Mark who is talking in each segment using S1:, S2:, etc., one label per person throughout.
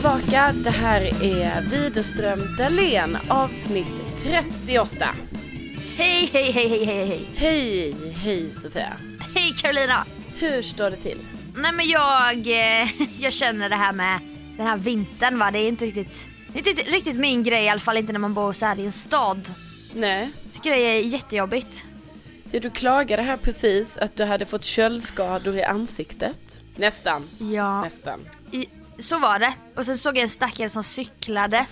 S1: tillbaka. Det här är Widerström Dahlén avsnitt 38.
S2: Hej, hej, hej, hej, hej, hej.
S1: Hej, hej Sofia.
S2: Hej Carolina.
S1: Hur står det till?
S2: Nej men jag, eh, jag känner det här med den här vintern va, det är inte riktigt, inte riktigt, riktigt min grej i alla fall inte när man bor så här i en stad.
S1: Nej,
S2: Jag tycker det är jättejobbigt.
S1: ja, du klagade här precis att du hade fått köldskador i ansiktet. Nästan,
S2: Ja,
S1: nästan.
S2: i, så var det. Och sen såg jag en stackare som cyklade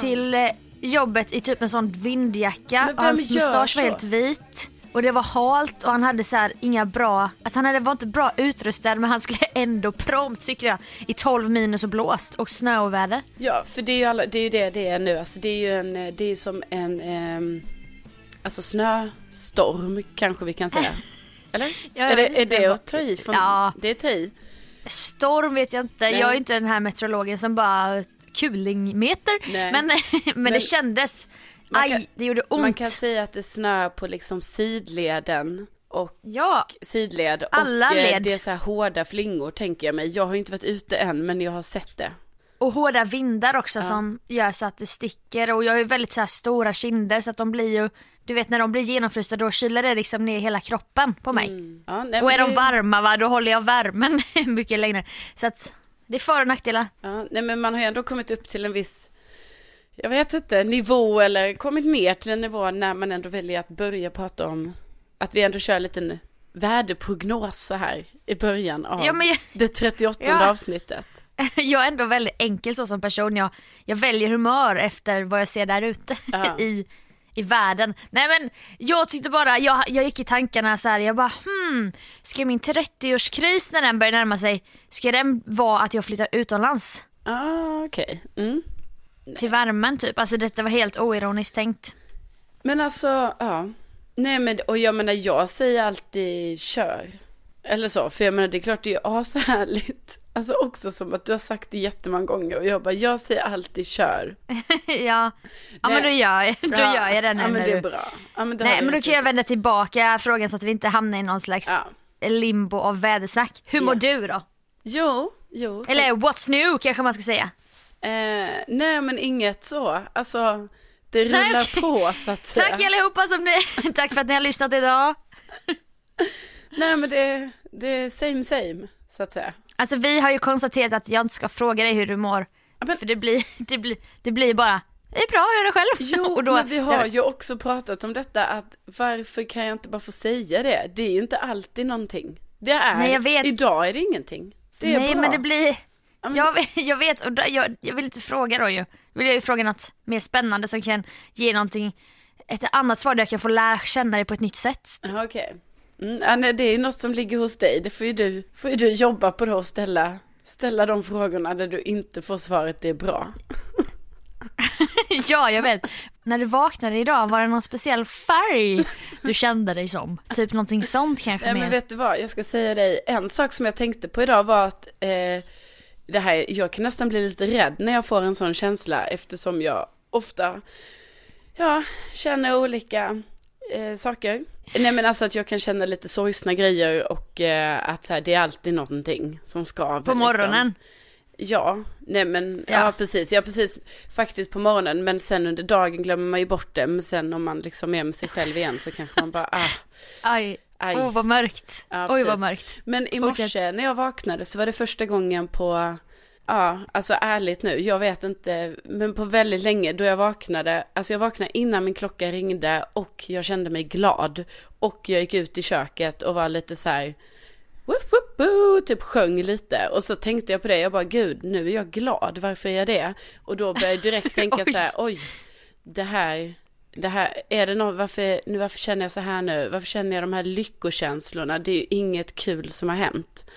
S2: till eh, jobbet i typ en sån vindjacka och hans mustasch var helt vit. Och det var halt och han hade så här inga bra, alltså han hade, var inte bra utrustad men han skulle ändå prompt cykla i 12 minus och blåst och snöoväder.
S1: Ja, för det är ju, alla, det, är ju det det är nu. Alltså det är ju en, det är som en, ehm, alltså snöstorm kanske vi kan säga. Eller?
S2: Ja,
S1: är det, är det att ta i? Från,
S2: Ja.
S1: Det är ta i.
S2: Storm vet jag inte,
S1: Nej.
S2: jag är inte den här meteorologen som bara kulingmeter.
S1: Nej.
S2: Men, men,
S1: Men
S2: det kändes,
S1: man
S2: aj
S1: kan-
S2: det gjorde ont.
S1: Man kan säga att det snöar på liksom sidleden och
S2: Ja,
S1: sidled och
S2: Alla
S1: eh,
S2: led.
S1: det är så här hårda flingor tänker jag mig. Jag har inte varit ute än men jag har sett det.
S2: och hårda vindar också som gör så att det sticker och jag har ju väldigt så här stora kinder så att de blir ju, du vet när de blir genomfrysta då kyler det liksom ner hela kroppen på mig.
S1: Ja, nej,
S2: Och är de
S1: det-
S2: varma va, då håller jag värmen mycket längre. Så att det är för och nackdelar.
S1: Ja, nej men man har ju ändå kommit upp till en viss, jag vet inte, nivå eller kommit ner till en nivå när man ändå väljer att börja prata om att vi ändå kör en väderprognos så här i början av
S2: Ja, jag-
S1: det 38
S2: Ja.
S1: avsnittet.
S2: Jag är ändå väldigt enkel så som person. Jag, jag väljer humör efter vad jag ser där ute i, i världen. Nej men jag tyckte bara, jag, jag gick i tankarna så här, jag bara hmm, ska min 30-årskris när den börjar närma sig, ska den vara att jag flyttar utomlands?
S1: Ah, okej. Mm.
S2: Till värmen typ, alltså detta var helt oironiskt tänkt.
S1: Men alltså, ja. Nej men, och jag menar jag säger alltid kör. Eller så, för jag menar det är klart det är ju ashärligt. Alltså också som att du har sagt det jättemånga gånger och jag bara, jag säger alltid kör.
S2: ja, ja
S1: Nej.
S2: men då gör jag, då
S1: Ja,
S2: gör jag det nu
S1: Ja men det är
S2: du...
S1: bra. Ja, men,
S2: Nej men då kan
S1: i.
S2: jag vända tillbaka frågan så att vi inte hamnar i någon slags
S1: Ja.
S2: limbo av vädersnack. Hur mår du då?
S1: Jo, jo.
S2: Eller what's new kanske man ska säga.
S1: Eh, nej men inget så. Alltså, det
S2: Nej,
S1: rullar
S2: okej.
S1: på så att säga.
S2: Tack allihopa som ni, tack för att ni har lyssnat idag.
S1: Nej men det, det är same same, så att säga.
S2: Alltså vi har ju konstaterat att jag inte ska fråga dig hur du mår.
S1: Men-
S2: För det blir, det blir, det blir bara, det är bra, gör det själv.
S1: Jo,
S2: då-
S1: men vi har ju också pratat om detta att varför kan jag inte bara få säga det? Det är ju inte alltid någonting. Det är,
S2: Nej, jag vet.
S1: idag är det ingenting. Det är
S2: Nej
S1: bra.
S2: men det blir, jag, vet- jag vet och då, jag, jag vill inte fråga då ju. Vill jag ju fråga något mer spännande som kan ge någonting, ett annat svar där jag kan få lära känna dig på ett nytt sätt.
S1: Ja, Okej. Mm, nej, det är något som ligger hos dig. Det får ju du, får ju du jobba på då och ställa, ställa de frågorna där du inte får svaret det är bra.
S2: ja jag vet. När du vaknade idag, var det någon speciell färg du kände dig som? Typ någonting sånt kanske
S1: Nej
S2: mer?
S1: men vet du vad, jag ska säga dig, en sak som jag tänkte på idag var att eh, det här, jag kan nästan bli lite rädd när jag får en sån känsla eftersom jag ofta, ja, känner olika eh, saker. Nej men alltså att jag kan känna lite sorgsna grejer och eh, att så här, det är alltid någonting som skaver.
S2: På morgonen?
S1: Liksom. Ja, nej men, ja.
S2: Ja.
S1: precis, ja precis, faktiskt på morgonen, men sen under dagen glömmer man ju bort det, men sen om man liksom är med sig själv igen så kanske man bara, ah,
S2: Aj,
S1: aj.
S2: åh vad mörkt.
S1: Ja,
S2: Oj vad mörkt.
S1: Men i morse när jag vaknade så var det första gången på, ja, alltså ärligt nu, jag vet inte, men på väldigt länge då jag vaknade, alltså jag vaknade innan min klocka ringde och jag kände mig glad. Och jag gick ut i köket och var lite så här, whoop, whoop, whoop, typ sjöng lite. Och så tänkte jag på det, jag bara gud, nu är jag glad, varför är jag det? Och då började jag direkt tänka så här, oj, det här, det här, är det något, varför, nu, varför känner jag så här nu? Varför känner jag de här lyckokänslorna? Det är ju inget kul som har hänt.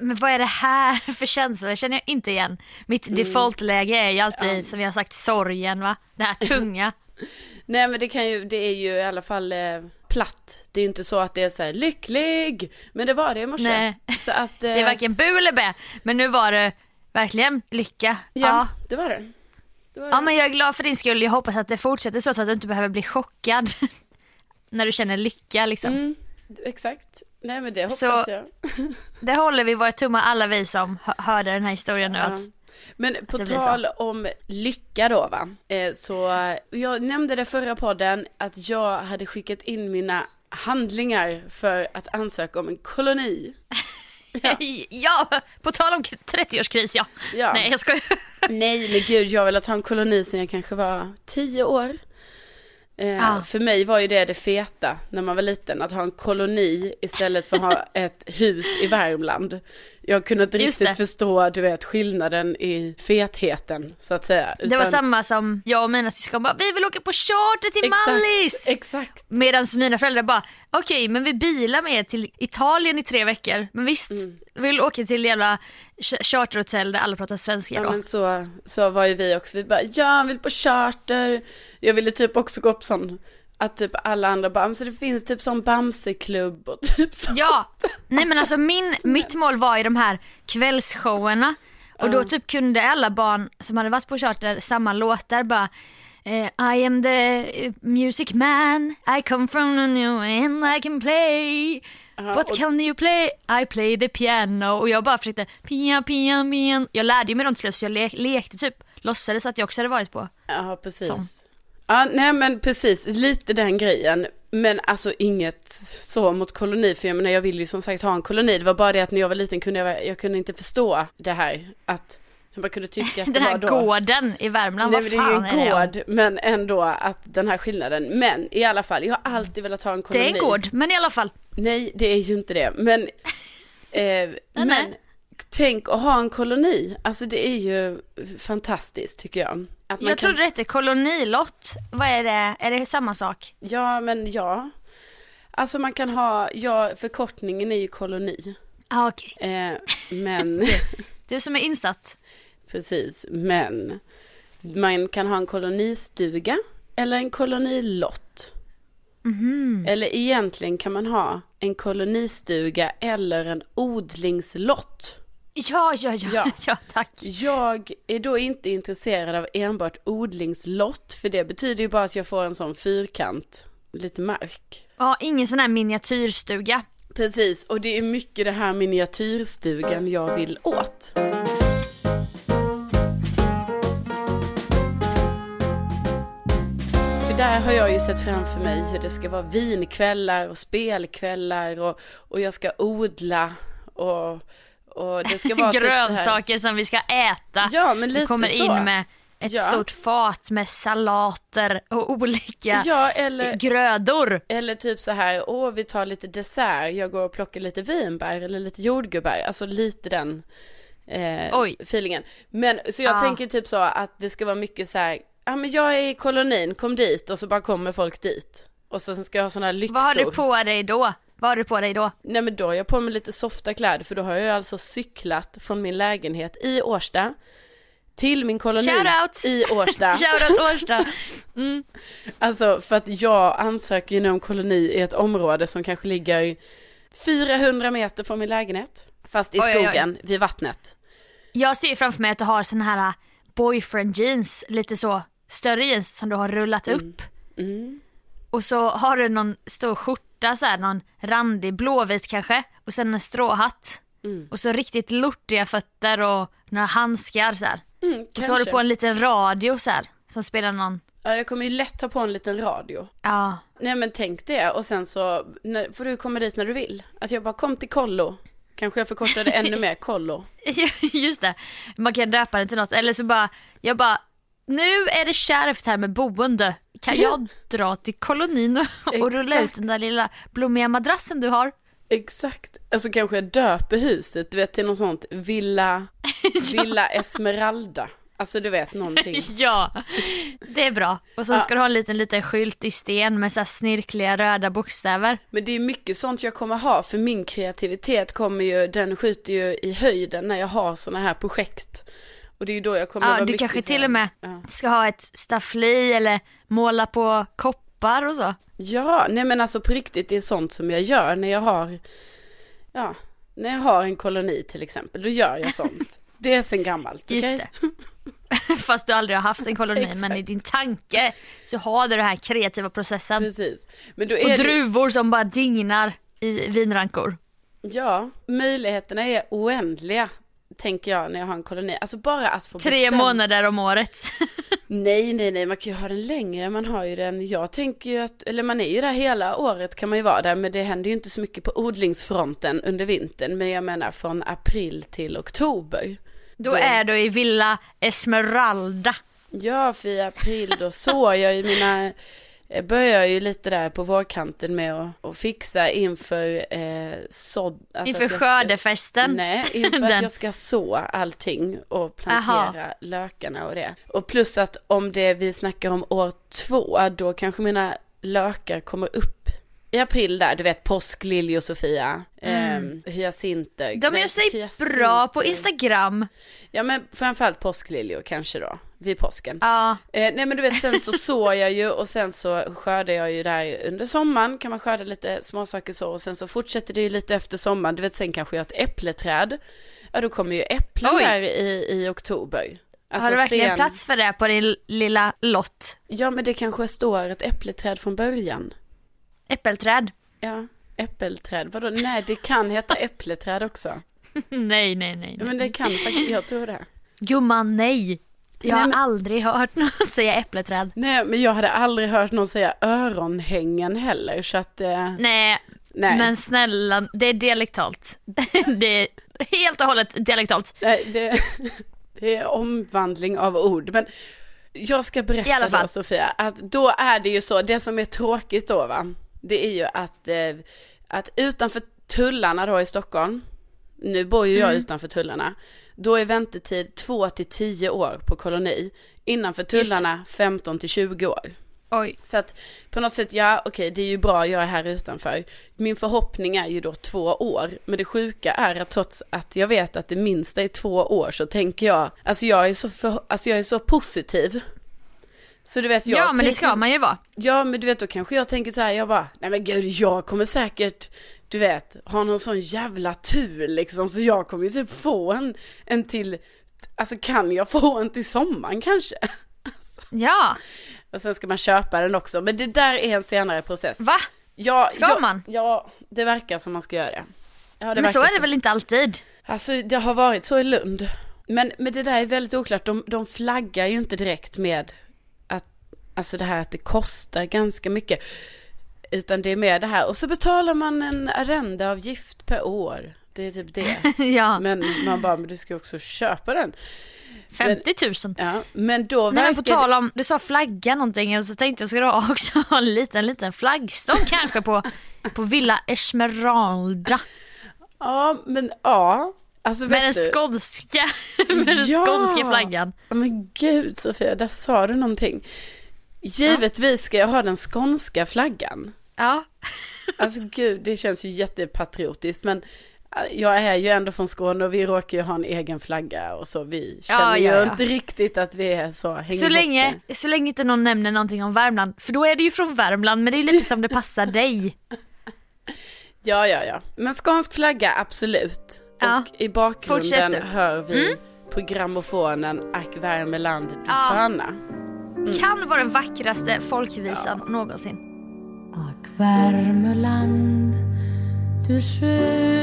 S2: Men vad är det här för känsla? Det känner jag inte igen. Mitt
S1: Mm.
S2: defaultläge är ju alltid, som vi har sagt, sorgen va? Det här tunga.
S1: Nej men det kan ju, det är ju i alla fall eh, platt. Det är ju inte så att det är så här lycklig, men det var det i morse.
S2: Nej.
S1: Så att,
S2: Det är varken bu eller bä. Men nu var det verkligen lycka.
S1: ja,
S2: Ja.
S1: det var det. det, var
S2: Ja
S1: det.
S2: men jag är glad för din skull. Jag hoppas att det fortsätter så, så att du inte behöver bli chockad. När du känner lycka liksom.
S1: Mm, exakt. Nej men det hoppas
S2: Så-
S1: jag.
S2: Det håller vi våra tummar alla vi som hö- hörde den här historien nu.
S1: Ja.
S2: Att
S1: Men på
S2: det blir
S1: tal om lycka då va. Eh, så jag nämnde det förra podden att jag hade skickat in mina handlingar för att ansöka om en koloni.
S2: Ja. ja, på tal om 30-årskris ja.
S1: Ja.
S2: Nej jag skojar.
S1: Nej men gud, jag har velat ha en koloni sedan jag kanske var tio år. Eh,
S2: Ja.
S1: För mig var ju det det feta när man var liten, att ha en koloni istället för att ha ett hus i Värmland. Jag kunde inte
S2: Just
S1: riktigt
S2: det.
S1: förstå, du vet, skillnaden i fetheten, så att säga.
S2: Det var
S1: Utan-
S2: samma som jag och mina syskon bara, vi vill åka på charter till
S1: Exakt,
S2: Mallis!
S1: Exakt.
S2: Medan mina föräldrar bara, okej men vi bilar med er till Italien i tre veckor. Men visst,
S1: Mm.
S2: vi vill åka till jävla ch- charterhotell där alla pratar svenska
S1: Ja
S2: då.
S1: men så, så var ju vi också, vi bara, ja jag vill på charter. Jag ville typ också gå upp sån, att typ alla andra men så det finns typ sån Bamseklubb och typ så.
S2: Ja, nej men alltså min, mitt mål var ju de här kvällsshowerna och då typ kunde alla barn som hade varit på charter samma låtar bara eh, I am the eh, music man, I come from a new and I can play What
S1: och-
S2: can you play? I play the piano och jag bara försökte pian, pian, pian. Jag lärde ju mig dem till slut så jag le- lekte typ, låtsades att jag också hade varit på.
S1: Ja, precis.
S2: Sån.
S1: Ja, nej men precis, lite den grejen. Men alltså inget så mot koloni, för jag menar jag vill ju som sagt ha en koloni. Det var bara det att när jag var liten kunde jag, jag kunde inte förstå det här. Att jag bara kunde tycka att det
S2: Den här
S1: var då.
S2: gården i Värmland,
S1: Nej,
S2: vad
S1: men det är ju
S2: fan är,
S1: en
S2: det om?
S1: gård, men ändå att den här skillnaden. Men i alla fall, jag har alltid velat ha en
S2: Det
S1: koloni.
S2: är en gård, men i alla fall.
S1: Nej, det är ju inte det. Men, eh, men
S2: nej.
S1: tänk att ha en koloni. Alltså det är ju fantastiskt tycker jag. Att man
S2: Jag
S1: kan...
S2: trodde det hette kolonilott. Vad är det? Är det samma sak?
S1: Ja, men ja. Alltså man kan ha, ja, förkortningen är ju koloni.
S2: Ah, okej.
S1: Eh, men,
S2: Du som är insatt.
S1: precis, men man kan ha en kolonistuga eller en kolonilott.
S2: Mhm.
S1: Eller egentligen kan man ha en kolonistuga eller en odlingslott.
S2: Ja, ja, ja,
S1: Ja.
S2: ja. tack.
S1: Jag är då inte intresserad av enbart odlingslott, för det betyder ju bara att jag får en sån fyrkant, lite mark.
S2: Ja, ingen sån här miniatyrstuga.
S1: Precis, och det är mycket det här miniatyrstugan jag vill åt. Där har jag ju sett framför mig hur det ska vara vinkvällar och spelkvällar och, och jag ska odla och, och det ska vara typ.
S2: Grönsaker som vi ska äta.
S1: Ja, men lite
S2: Vi kommer
S1: så.
S2: in med ett
S1: Ja.
S2: stort fat med salater och olika
S1: Ja, eller,
S2: grödor.
S1: eller typ så här, åh vi tar lite dessert, jag går och plockar lite vinbär eller lite jordgubbar, alltså lite den eh,
S2: Oj.
S1: feelingen. Men så jag
S2: Ja.
S1: tänker typ så att det ska vara mycket så här, ja men jag är i kolonin, kom dit och så bara kommer folk dit. Och sen ska jag ha sådana här lyktor.
S2: Vad har du på dig då? Vad har du på dig då?
S1: Nej men då har jag på mig lite softa kläder för då har jag alltså cyklat från min lägenhet i Årsta till min koloni
S2: Shoutout!
S1: i Årsta.
S2: Shoutout Årsta.
S1: Alltså för att jag ansöker ju nu om koloni i ett område som kanske ligger 400 meter från min lägenhet. Fast i
S2: Oj, oj, oj.
S1: skogen, vid vattnet.
S2: Jag ser framför mig att du har såna här äh, boyfriend jeans, lite så större jeans som du har rullat upp.
S1: Mm.
S2: Och så har du någon stor skjorta så här, någon randig blåvit kanske och sen en stråhatt.
S1: Mm.
S2: Och så riktigt lortiga fötter och några handskar så här.
S1: Mm,
S2: Och så har du på en liten radio så här som spelar någon,
S1: Ja, jag kommer ju lätt ha på en liten radio.
S2: ja.
S1: Nej men tänk det och sen så när, får du komma dit när du vill. Att jag bara kom till kollo. Kanske jag förkortade ännu mer kollo.
S2: Just det, man kan döpa den till något. Eller så bara, jag bara, nu är det kärvt här med boende. Kan jag dra till kolonin och, och rulla ut den där lilla blommiga madrassen du har?
S1: Exakt. Alltså kanske döper huset, du vet till något sånt. Villa, Villa Esmeralda. Alltså du vet någonting.
S2: ja, det är bra. Och så ska du ha en liten, liten skylt i sten med så här snirkliga röda bokstäver.
S1: Men det är mycket sånt jag kommer ha, för min kreativitet kommer ju, den skjuter ju i höjden när jag har såna här projekt. Och det är ju då jag kommer
S2: Ja,
S1: vara
S2: du kanske till och med
S1: Ja.
S2: ska ha ett staffli eller måla på koppar och så.
S1: ja, nej men alltså på riktigt, det är sånt som jag gör när jag har, ja, när jag har en koloni till exempel, då gör jag sånt. Det är sen gammalt?
S2: Just det. Fast du aldrig har haft en koloni men i din tanke så har du den här kreativa processen.
S1: Precis. Men då
S2: Och
S1: är det,
S2: druvor som bara dignar i vinrankor.
S1: ja, möjligheterna är oändliga. Tänker jag när jag har en koloni. Alltså bara att få
S2: Tre
S1: bestämma.
S2: månader om året.
S1: Nej, nej, nej, man kan ju ha den längre, man har ju den, jag tänker ju att, eller man är ju där hela året kan man ju vara där, men det händer ju inte så mycket på odlingsfronten under vintern, men jag menar från april till oktober.
S2: Då
S1: Då-
S2: är du i Villa Esmeralda.
S1: Ja, för i april då sår jag ju mina, jag börjar ju lite där på vårkanten med att, att fixa inför eh, sådd. alltså
S2: Inför
S1: ska-
S2: skördefesten.
S1: Nej, inför att jag ska så allting och plantera lökarna och det. Och plus att om det vi snackar om år två, då kanske mina lökar kommer upp i april där, du vet påskliljor Sofia, mm. eh, hyacinter.
S2: De gör sig
S1: hyacinter.
S2: bra på Instagram.
S1: Ja men framförallt påskliljor kanske då, vid påsken.
S2: Ja,
S1: Eh, nej men du vet sen så sår jag ju och sen så skördar jag ju där under sommaren kan man skörda lite småsaker så och sen så fortsätter det ju lite efter sommaren. Du vet sen kanske jag har ett äppleträd. Ja då kommer ju äpplen
S2: Oj.
S1: där i, i oktober. Alltså
S2: har du verkligen
S1: sen-
S2: plats för det på din lilla lott?
S1: Ja men det kanske står ett äppleträd från början.
S2: Äppelträd?
S1: Ja, äppelträd. Vadå? Nej det kan heta äppleträd också.
S2: nej, nej, nej.
S1: Ja, men det kan faktiskt, jag tror det.
S2: Gumman, nej. Jag har
S1: Nej, men-
S2: aldrig hört någon säga äppleträd.
S1: Nej men jag hade aldrig hört någon säga öronhängen heller så att eh,
S2: Nej,
S1: nej.
S2: men snälla, det är dialektalt. det är helt och hållet dialektalt.
S1: Nej, det, det är omvandling av ord. Men jag ska berätta då Sofia, att då är det ju så, det som är tråkigt då va, det är ju att, eh, att utanför tullarna då i Stockholm, nu bor ju jag
S2: Mm.
S1: utanför tullarna, då är väntetid 2 till 10 år på koloni. Innanför tullarna 15 till 20 år.
S2: Oj.
S1: Så att på något sätt, ja okej det är ju bra jag är här utanför. Min förhoppning är ju då två år. Men det sjuka är att trots att jag vet att det minsta är två år så tänker jag, alltså jag är så, för, alltså jag är så positiv. Så du vet jag
S2: Ja, men det ska man ju vara.
S1: Ja men du vet då kanske jag tänker så här, jag bara, nej men gud jag kommer säkert, du vet, ha någon sån jävla tur liksom. Så jag kommer ju typ få en, en till, alltså kan jag få en till sommaren kanske?
S2: Ja,
S1: Och sen ska man köpa den också. Men det där är en senare process.
S2: va?
S1: Ja,
S2: Ska
S1: ja,
S2: man?
S1: Ja, det verkar som man ska göra det. Ja, det
S2: Men så är det väl inte alltid?
S1: Alltså det har varit så i Lund. Men, men det där är väldigt oklart. De, de flaggar ju inte direkt med alltså det här att det kostar ganska mycket. Utan det är mer det här. Och så betalar man en arrendeavgift per år. Det är typ det.
S2: ja,
S1: Men man bara, men du ska också köpa den.
S2: 50 000.
S1: Ja, men då
S2: Nej men
S1: verkar
S2: på tal om, du sa flagga någonting och så tänkte jag ska du ha också ha en liten, liten flaggstång kanske på, på Villa Esmeralda.
S1: Ja, men ja. Alltså
S2: Med den
S1: du-
S2: skånska, med den
S1: Ja.
S2: skånska flaggan.
S1: Men gud Sofia, där sa du någonting. Givetvis ska jag ha den skånska flaggan.
S2: Ja.
S1: Alltså gud, det känns ju jättepatriotiskt men äh, jag är ju ändå från Skåne och vi råkar ju ha en egen flagga och så. Vi
S2: Ja,
S1: känner ju
S2: ja, ja.
S1: inte riktigt att vi är så
S2: Så länge,
S1: det.
S2: så länge inte någon nämner någonting om Värmland, för då är det ju från Värmland men det är lite som det passar dig.
S1: Ja, ja, ja. Men skånsk flagga, absolut.
S2: Ja.
S1: Och i bakgrunden
S2: Fortsätt du. Mm.
S1: hör vi på grammofonen Ack Värmeland, du
S2: Ja.
S1: sköna.
S2: Kan vara den vackraste folkvisan någonsin.
S3: Ack Värmeland, du sköna,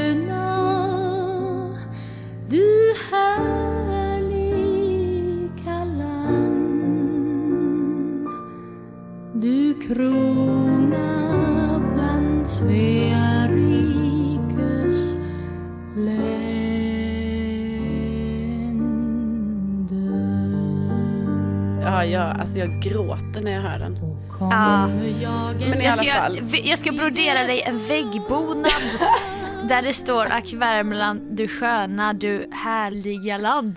S1: jag gråter när jag hör den.
S2: Ja.
S1: Men i
S2: Jag
S1: alla
S2: ska,
S1: fall.
S2: jag ska brodera dig en väggbonad där det står Ack Värmland, du sköna, du härliga land.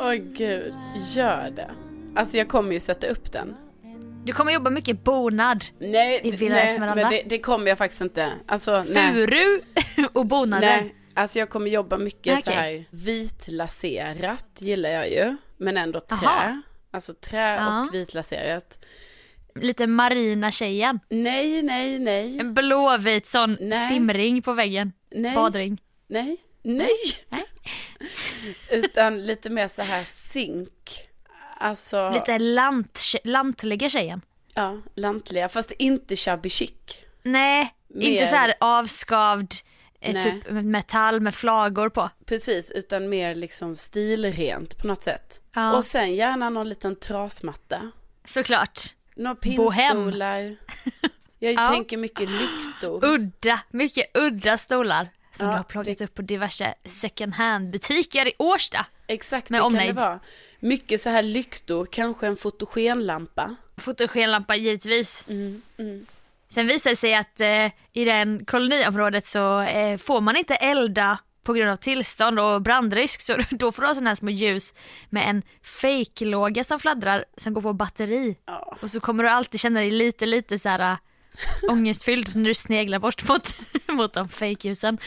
S1: Åh gud, gör det. Alltså jag kommer ju sätta upp den.
S2: Du kommer jobba mycket bonad,
S1: Nej,
S2: I Villa
S1: nej
S2: Esmeralda?
S1: men det, det kommer jag faktiskt inte. Alltså, nej.
S2: furu och bonader.
S1: nej. Alltså jag kommer jobba mycket
S2: Okej.
S1: så här vitlaserat gillar jag ju. Men ändå trä.
S2: Aha.
S1: Alltså trä
S2: Ja.
S1: och vitlaserat.
S2: Lite marina tjejen.
S1: Nej, nej, nej.
S2: En blåvit sån
S1: Nej.
S2: simring på väggen.
S1: Nej.
S2: Badring.
S1: Nej, nej.
S2: Nej.
S1: Utan lite mer så här zink. Alltså,
S2: Lite lant, lantliga tjejen.
S1: ja, lantliga. Fast inte shabby chic.
S2: Nej,
S1: Mer-
S2: inte så här avskavd
S1: Nej.
S2: typ metall med flagor på.
S1: Precis, utan mer liksom stilrent på något sätt.
S2: Ja.
S1: Och sen gärna någon liten trasmatta.
S2: Såklart.
S1: Några pinnstolar. Jag
S2: Ja.
S1: tänker mycket lyktor.
S2: Udda, mycket udda stolar. Som
S1: Ja,
S2: du har plockat upp på diverse second hand butiker i Årsta.
S1: Exakt,
S2: Med
S1: det kan
S2: omnejd.
S1: det vara. Mycket så här lyktor, kanske en fotogenlampa.
S2: Fotogenlampa givetvis.
S1: Mm, mm.
S2: Sen visar det sig att eh, i det koloniområdet så eh, får man inte elda på grund av tillstånd och brandrisk så då får du ha sådana här små ljus med en fake-låga som fladdrar som går på batteri.
S1: Ja.
S2: Och så kommer du alltid känna dig lite lite så här äh, ångestfylld när du sneglar bort mot, mot de fake-ljusen.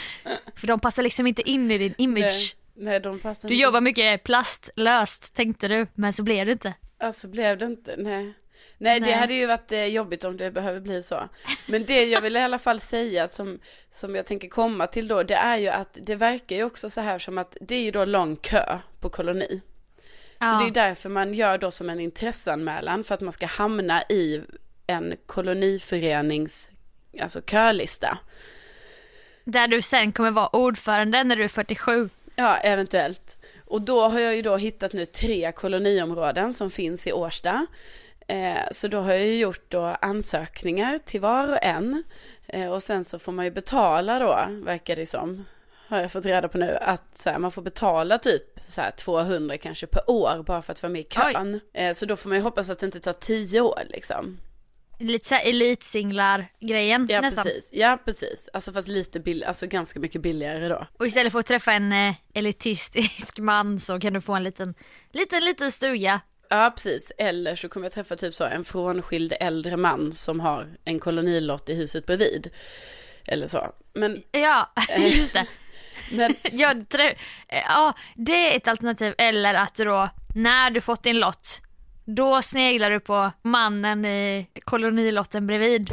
S2: För de passar liksom inte in i din image.
S1: Nej, nej, de passar
S2: Du
S1: inte.
S2: jobbar mycket plastlöst tänkte du, men så blev det inte.
S1: Alltså blev det inte, nej. Nej, det
S2: Nej.
S1: hade ju varit eh, jobbigt om det behöver bli så. Men det jag vill i alla fall säga som, som jag tänker komma till då, det är ju att det verkar ju också så här som att det är ju då lång kö på koloni. Så
S2: Ja.
S1: det är därför man gör då som en intresseanmälan för att man ska hamna i en koloniförenings, alltså kölista.
S2: Där du sen kommer vara ordförande när du är 47.
S1: Ja, eventuellt. Och då har jag ju då hittat nu tre koloniområden som finns i Årsta. Eh, så då har jag gjort då ansökningar till var och en. Eh, och sen så får man ju betala då, verkar det som. Har jag fått reda på nu. Att så här, man får betala typ så här 200 kanske per år bara för att vara med i kön. Eh, så då får man ju hoppas att det inte tar tio år liksom.
S2: Lite såhär elitsinglar-grejen
S1: Ja
S2: nästan.
S1: precis, ja precis. Alltså fast lite billigare, alltså ganska mycket billigare då.
S2: Och istället för att träffa en elitistisk man så kan du få en liten, liten, liten stuga.
S1: Ja, precis. Eller så kommer jag träffa typ så en frånskild äldre man som har en kolonilott i huset bredvid. Eller så. Men,
S2: Ja, just det.
S1: men
S2: Ja, trä- eh, ja, det är ett alternativ. Eller att du då, när du fått din lott, då sneglar du på mannen i kolonilotten bredvid.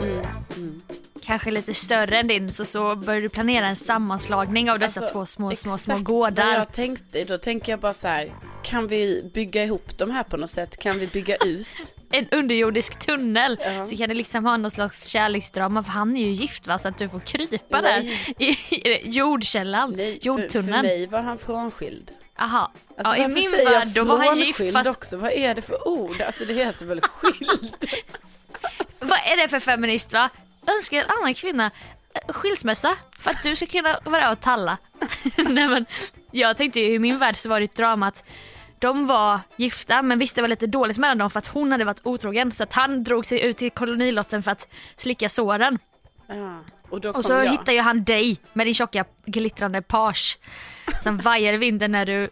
S2: Kanske lite större än din, så, så börjar du planera en sammanslagning av dessa
S1: Alltså,
S2: två små, små, små
S1: exakt Vad
S2: gårdar.
S1: jag tänkte, då tänker jag bara så här, kan vi bygga ihop de här på något sätt? Kan vi bygga ut?
S2: En underjordisk tunnel.
S1: Ja.
S2: Så kan det liksom ha någon slags kärleksdrama, för han är ju gift va, så att du får krypa där
S1: Nej.
S2: i, i jordkällan,
S1: Nej, för, för
S2: jordtunneln.
S1: mig var han frånskild.
S2: Aha.
S1: Alltså,
S2: ja, I min värld då var han gift fast
S1: också? Vad är det för ord? Alltså det heter väl skild?
S2: Vad är det för feminist va? Önskar en annan kvinna eh, skilsmässa för att du ska kunna vara och talla. Nej men jag tänkte ju i min värld så var det ett drama att de var gifta men visste det var lite dåligt mellan dem för att hon hade varit otrogen så att han drog sig ut till kolonilotten för att slicka såren.
S1: Ja, och då kom
S2: Och så
S1: jag.
S2: hittar ju han dig med din tjocka glittrande page som vajar i vinden när du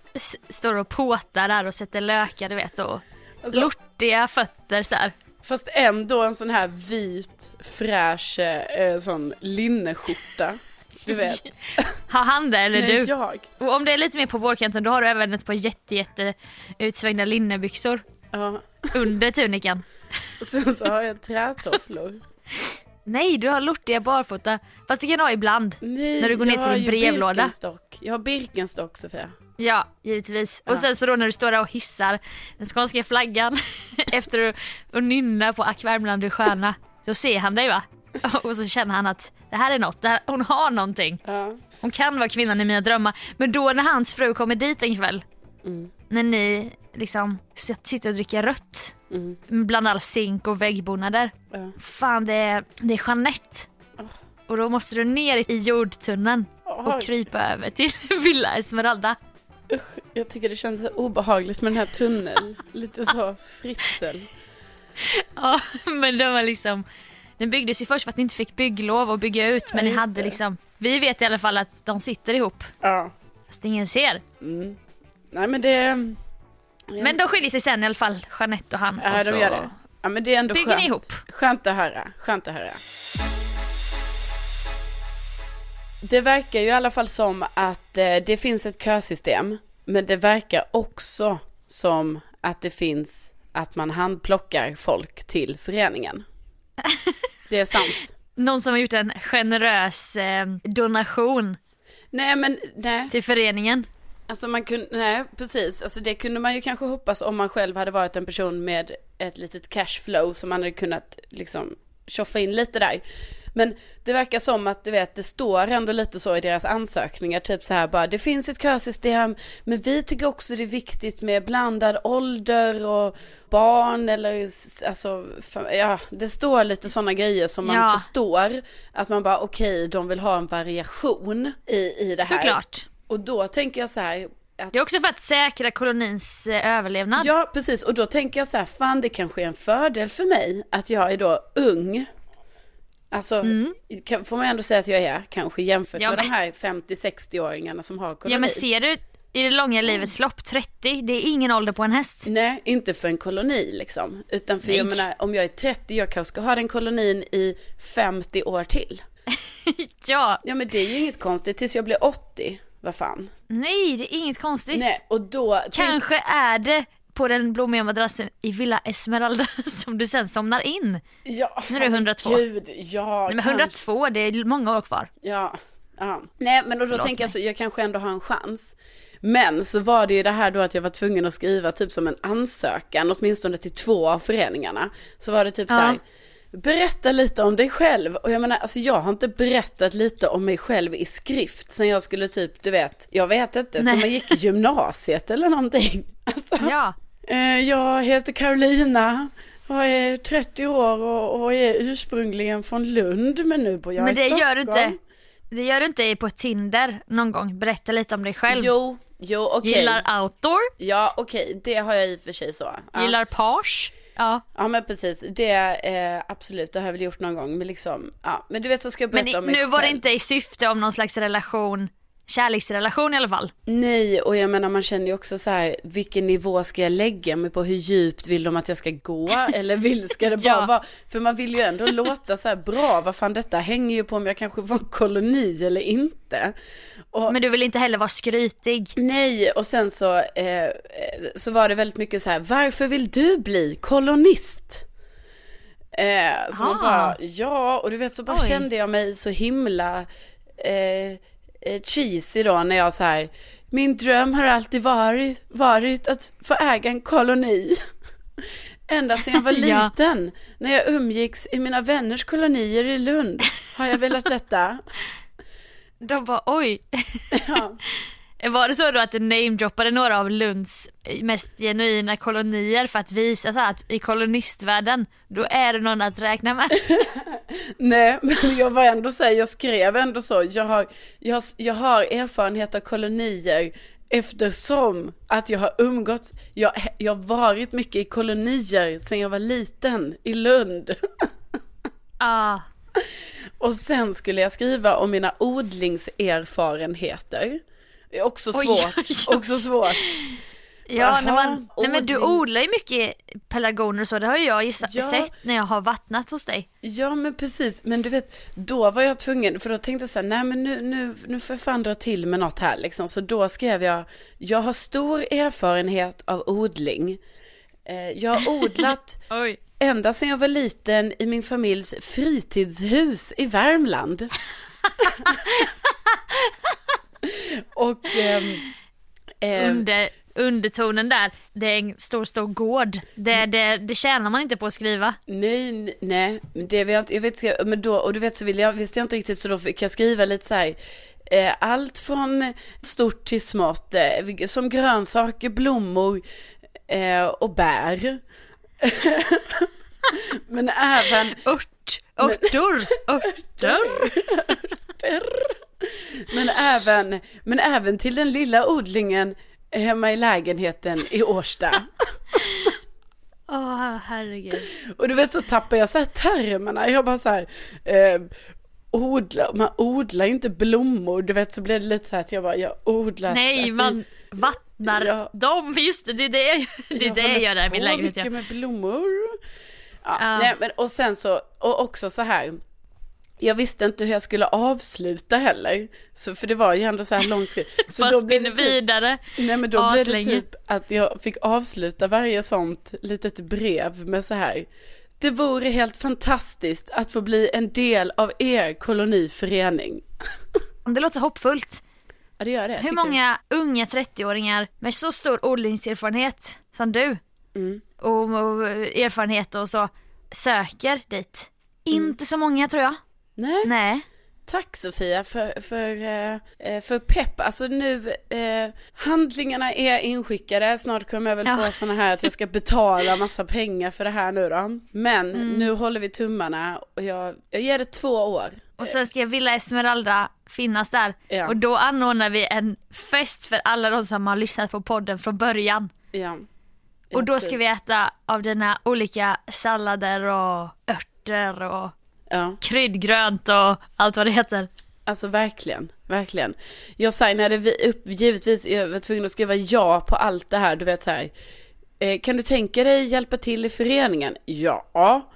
S2: står och påtar där och sätter lökar du vet och
S1: Alltså-
S2: lortiga fötter så här.
S1: Fast ändå en sån här vit, fräsch, eh, sån linneskjorta. Du vet.
S2: Har han det eller
S1: Nej,
S2: du?
S1: jag.
S2: Och om det är lite mer på vårkanten då har du även ett par jätte, jätte utsvängda linnebyxor
S1: Ja.
S2: under tunikan.
S1: Och sen så har jag trätofflor.
S2: Nej, du har lortiga barfota. Fast det kan du ha ibland.
S1: Nej,
S2: När du går ner
S1: jag
S2: till din
S1: ju
S2: brevlåda.
S1: Birkenstock. Jag har Birkenstock Sofia.
S2: Ja, givetvis.
S1: Ja.
S2: Och sen så då när du står där och hissar den skånska flaggan efter att och nynna på Ack Värmland du sköna. Då ser han dig va? Och så känner han att det här är något, här, hon har någonting.
S1: Ja.
S2: Hon kan vara kvinnan i mina drömmar. Men då när hans fru kommer dit en kväll,
S1: Mm.
S2: när ni liksom sitter och dricker rött
S1: Mm.
S2: bland all zink och väggbonader.
S1: Ja.
S2: Fan det är, det är Jeanette.
S1: Åh.
S2: Och då måste du ner i jordtunneln
S1: Åh,
S2: och krypa över till Villa Esmeralda.
S1: jag tycker det känns så obehagligt med den här tunneln. Lite så fritsel.
S2: Ja, men de var liksom, den byggdes ju först för att ni inte fick bygglov och bygga ut men
S1: Ja,
S2: ni hade
S1: det.
S2: liksom, vi vet i alla fall att de sitter ihop
S1: Ja.
S2: fast ingen ser.
S1: Mm. Nej men det...
S2: Men de skiljer sig sen i alla fall, Jeanette och han.
S1: Ja,
S2: och
S1: de
S2: så
S1: gör det. Ja men det är ändå
S2: bygger
S1: skönt.
S2: ni ihop.
S1: Skönt att höra, skönt att höra. Det verkar ju i alla fall som att eh, det finns ett kösystem. Men det verkar också som att det finns att man handplockar folk till föreningen. Det är sant.
S2: Någon som har gjort en generös eh, donation
S1: Nej men nej,
S2: till föreningen.
S1: alltså man kunde, nej precis, alltså det kunde man ju kanske hoppas om man själv hade varit en person med ett litet cashflow som man hade kunnat liksom tjoffa in lite där. Men det verkar som att du vet, det står ändå lite så i deras ansökningar, typ så här bara, det finns ett kösystem, men vi tycker också det är viktigt med blandad ålder och barn eller alltså, ja, det står lite sådana grejer som man
S2: Ja.
S1: förstår att man bara okej, de vill ha en variation i, i det här.
S2: Såklart.
S1: Och då tänker jag så här, att
S2: Det är också för att säkra kolonins eh, överlevnad.
S1: Ja, precis. Och då tänker jag så här, fan det kanske är en fördel för mig att jag är då ung. Alltså, kan, får man ändå säga att jag är kanske jämfört
S2: Mm. Ja,
S1: med
S2: men-
S1: de här 50-60-åringarna som har koloni.
S2: Ja men ser du i det långa livets lopp, 30, det är ingen ålder på en häst.
S1: Nej, inte för en koloni liksom. Utan för
S2: Nej.
S1: jag menar, om jag är 30, jag kanske ska ha den kolonin i 50 år till.
S2: Ja,
S1: Ja men det är ju inget konstigt tills jag blir 80. Vad fan.
S2: nej det är inget konstigt.
S1: Nej, och då... tänk-
S2: Kanske är det på den blommiga madrassen i Villa Esmeralda som du sen somnar in.
S1: Ja,
S2: Nu är det 102.
S1: Gud, ja.
S2: Nej, men
S1: kanske.
S2: 102, det är många år kvar.
S1: Ja, ja. Nej men då
S2: Förlåt
S1: tänker jag så, jag kanske ändå har en chans. Men så var det ju det här då att jag var tvungen att skriva typ som en ansökan, åtminstone till två av föreningarna. Så var det typ så
S2: Ja.
S1: här, berätta lite om dig själv. Och jag menar, alltså jag har inte berättat lite om mig själv i skrift sen jag skulle typ, du vet, jag vet inte,
S2: Nej.
S1: som man gick i gymnasiet eller någonting. Alltså,
S2: Ja,
S1: jag heter Carolina. Jag är 30 år och, är ursprungligen från Lund men nu bor jag
S2: men
S1: i
S2: det
S1: Stockholm.
S2: gör du inte. Det gör du inte på Tinder någon gång. Berätta lite om dig själv.
S1: Jo, jo okej.
S2: Gillar outdoor,
S1: Ja okej, det har jag i och för sig så. Ja,
S2: gillar page. Ja.
S1: ja men precis, det eh, absolut, det har jag väl gjort någon gång. Men liksom, ja. Men du vet så ska jag
S2: Men
S1: berätta
S2: i,
S1: om mig
S2: nu var det
S1: själv.
S2: inte i syfte om någon slags relation, kärleksrelation i alla fall.
S1: Nej, och jag menar man känner ju också så här, vilken nivå ska jag lägga mig på? Hur djupt vill de att jag ska gå? Eller vill, ska det bara
S2: Ja.
S1: vara, för man vill ju ändå låta så här bra, vad fan detta hänger ju på om jag kanske en koloni eller inte. Och,
S2: Men du vill inte heller vara skrytig.
S1: Nej, och sen så, eh, eh, så var det väldigt mycket så här, varför vill du bli kolonist? Eh, så man
S2: Ah.
S1: bara, ja, och du vet så bara
S2: Oj.
S1: kände jag mig så himla eh, eh, cheesy då när jag så här, min dröm har alltid varit, varit att få äga en koloni. Ända sedan jag var
S2: Ja.
S1: liten, när jag umgicks i mina vänners kolonier i Lund, har jag velat detta.
S2: De bara oj.
S1: Ja.
S2: Var det så då att du namedroppade några av Lunds mest genuina kolonier för att visa så att i kolonistvärlden, då är det någon att räkna med?
S1: Nej, men jag var ändå så här, jag skrev ändå så, jag har, jag, jag har erfarenhet av kolonier eftersom att jag har umgåtts, jag, jag har varit mycket i kolonier sedan jag var liten i Lund.
S2: Ah,
S1: Och sen skulle jag skriva om mina odlingserfarenheter. Också
S2: Oj,
S1: svårt,
S2: oj, oj.
S1: också svårt.
S2: ja, när man, nej men du odlar ju mycket pelargoner och så, det har ju jag gissa,
S1: Ja.
S2: sett när jag har vattnat hos dig.
S1: Ja men precis, men du vet, då var jag tvungen, för då tänkte jag så här, nej men nu, nu, nu får jag fan dra till med något här liksom. Så då skrev jag, jag har stor erfarenhet av odling. Eh, jag har odlat
S2: Oj.
S1: ända sedan jag var liten i min familjs fritidshus i Värmland. Och ehm, ehm,
S2: Under, undertonen där, det är en stor stor gård. Det, det, det tjänar man inte på att skriva.
S1: Nej, nej, det vill jag jag vet, men då, och du vet så vill jag, visste jag inte riktigt så då fick jag skriva lite så här, eh, allt från stort till smått, eh, som grönsaker, blommor eh, och bär. men även,
S2: Ört, örtor, örter.
S1: men även, men även till den lilla odlingen hemma i lägenheten i Årsta.
S2: Åh herregud.
S1: Och du vet så tappar jag så här termerna. Jag bara så här, eh, odla, man odlar inte blommor. Du vet så blir det lite så här att jag bara, jag odlar.
S2: Nej,
S1: alltså,
S2: man vattnar
S1: Ja.
S2: dem. Just det, det är det jag, det, är det jag
S1: håller
S2: gör där i min
S1: på
S2: lägenhet. Ja.
S1: mycket med blommor. Ja,
S2: Ja.
S1: Nej, men, och sen så, och också så här. Jag visste inte hur jag skulle avsluta heller. Så, för det var ju ändå så här långt skrivet. Så
S2: Bara
S1: då blev det typ,
S2: vidare.
S1: nej men då blev det
S2: aslänge.
S1: typ att jag fick avsluta varje sånt litet brev med så här. Det vore helt fantastiskt att få bli en del av er koloniförening.
S2: Det låter hoppfullt.
S1: Ja det gör det.
S2: Hur många unga 30-åringar med så stor odlingserfarenhet som du
S1: Mm.
S2: och, och erfarenhet och så söker dit?
S1: Mm.
S2: Inte så många tror jag.
S1: Nej.
S2: Nej.
S1: Tack Sofia för, för, eh, eh, för pepp. Alltså nu, eh, handlingarna är inskickade. Snart kommer jag väl
S2: Ja.
S1: få sådana här att jag ska betala massa pengar för det här nu då. Men nu håller vi tummarna och jag, jag ger det två år.
S2: Och sen ska Villa Esmeralda finnas där.
S1: Ja.
S2: Och då anordnar vi en fest för alla de som har lyssnat på podden från början.
S1: Ja.
S2: Och då ska vi äta av dina olika sallader och örter och
S1: Ja.
S2: kryddgrönt och allt vad det heter.
S1: Alltså verkligen, verkligen. Jag signade vi upp, givetvis, jag var tvungen att skriva ja på allt det här, du vet så här. Eh, kan du tänka dig hjälpa till i föreningen? Ja.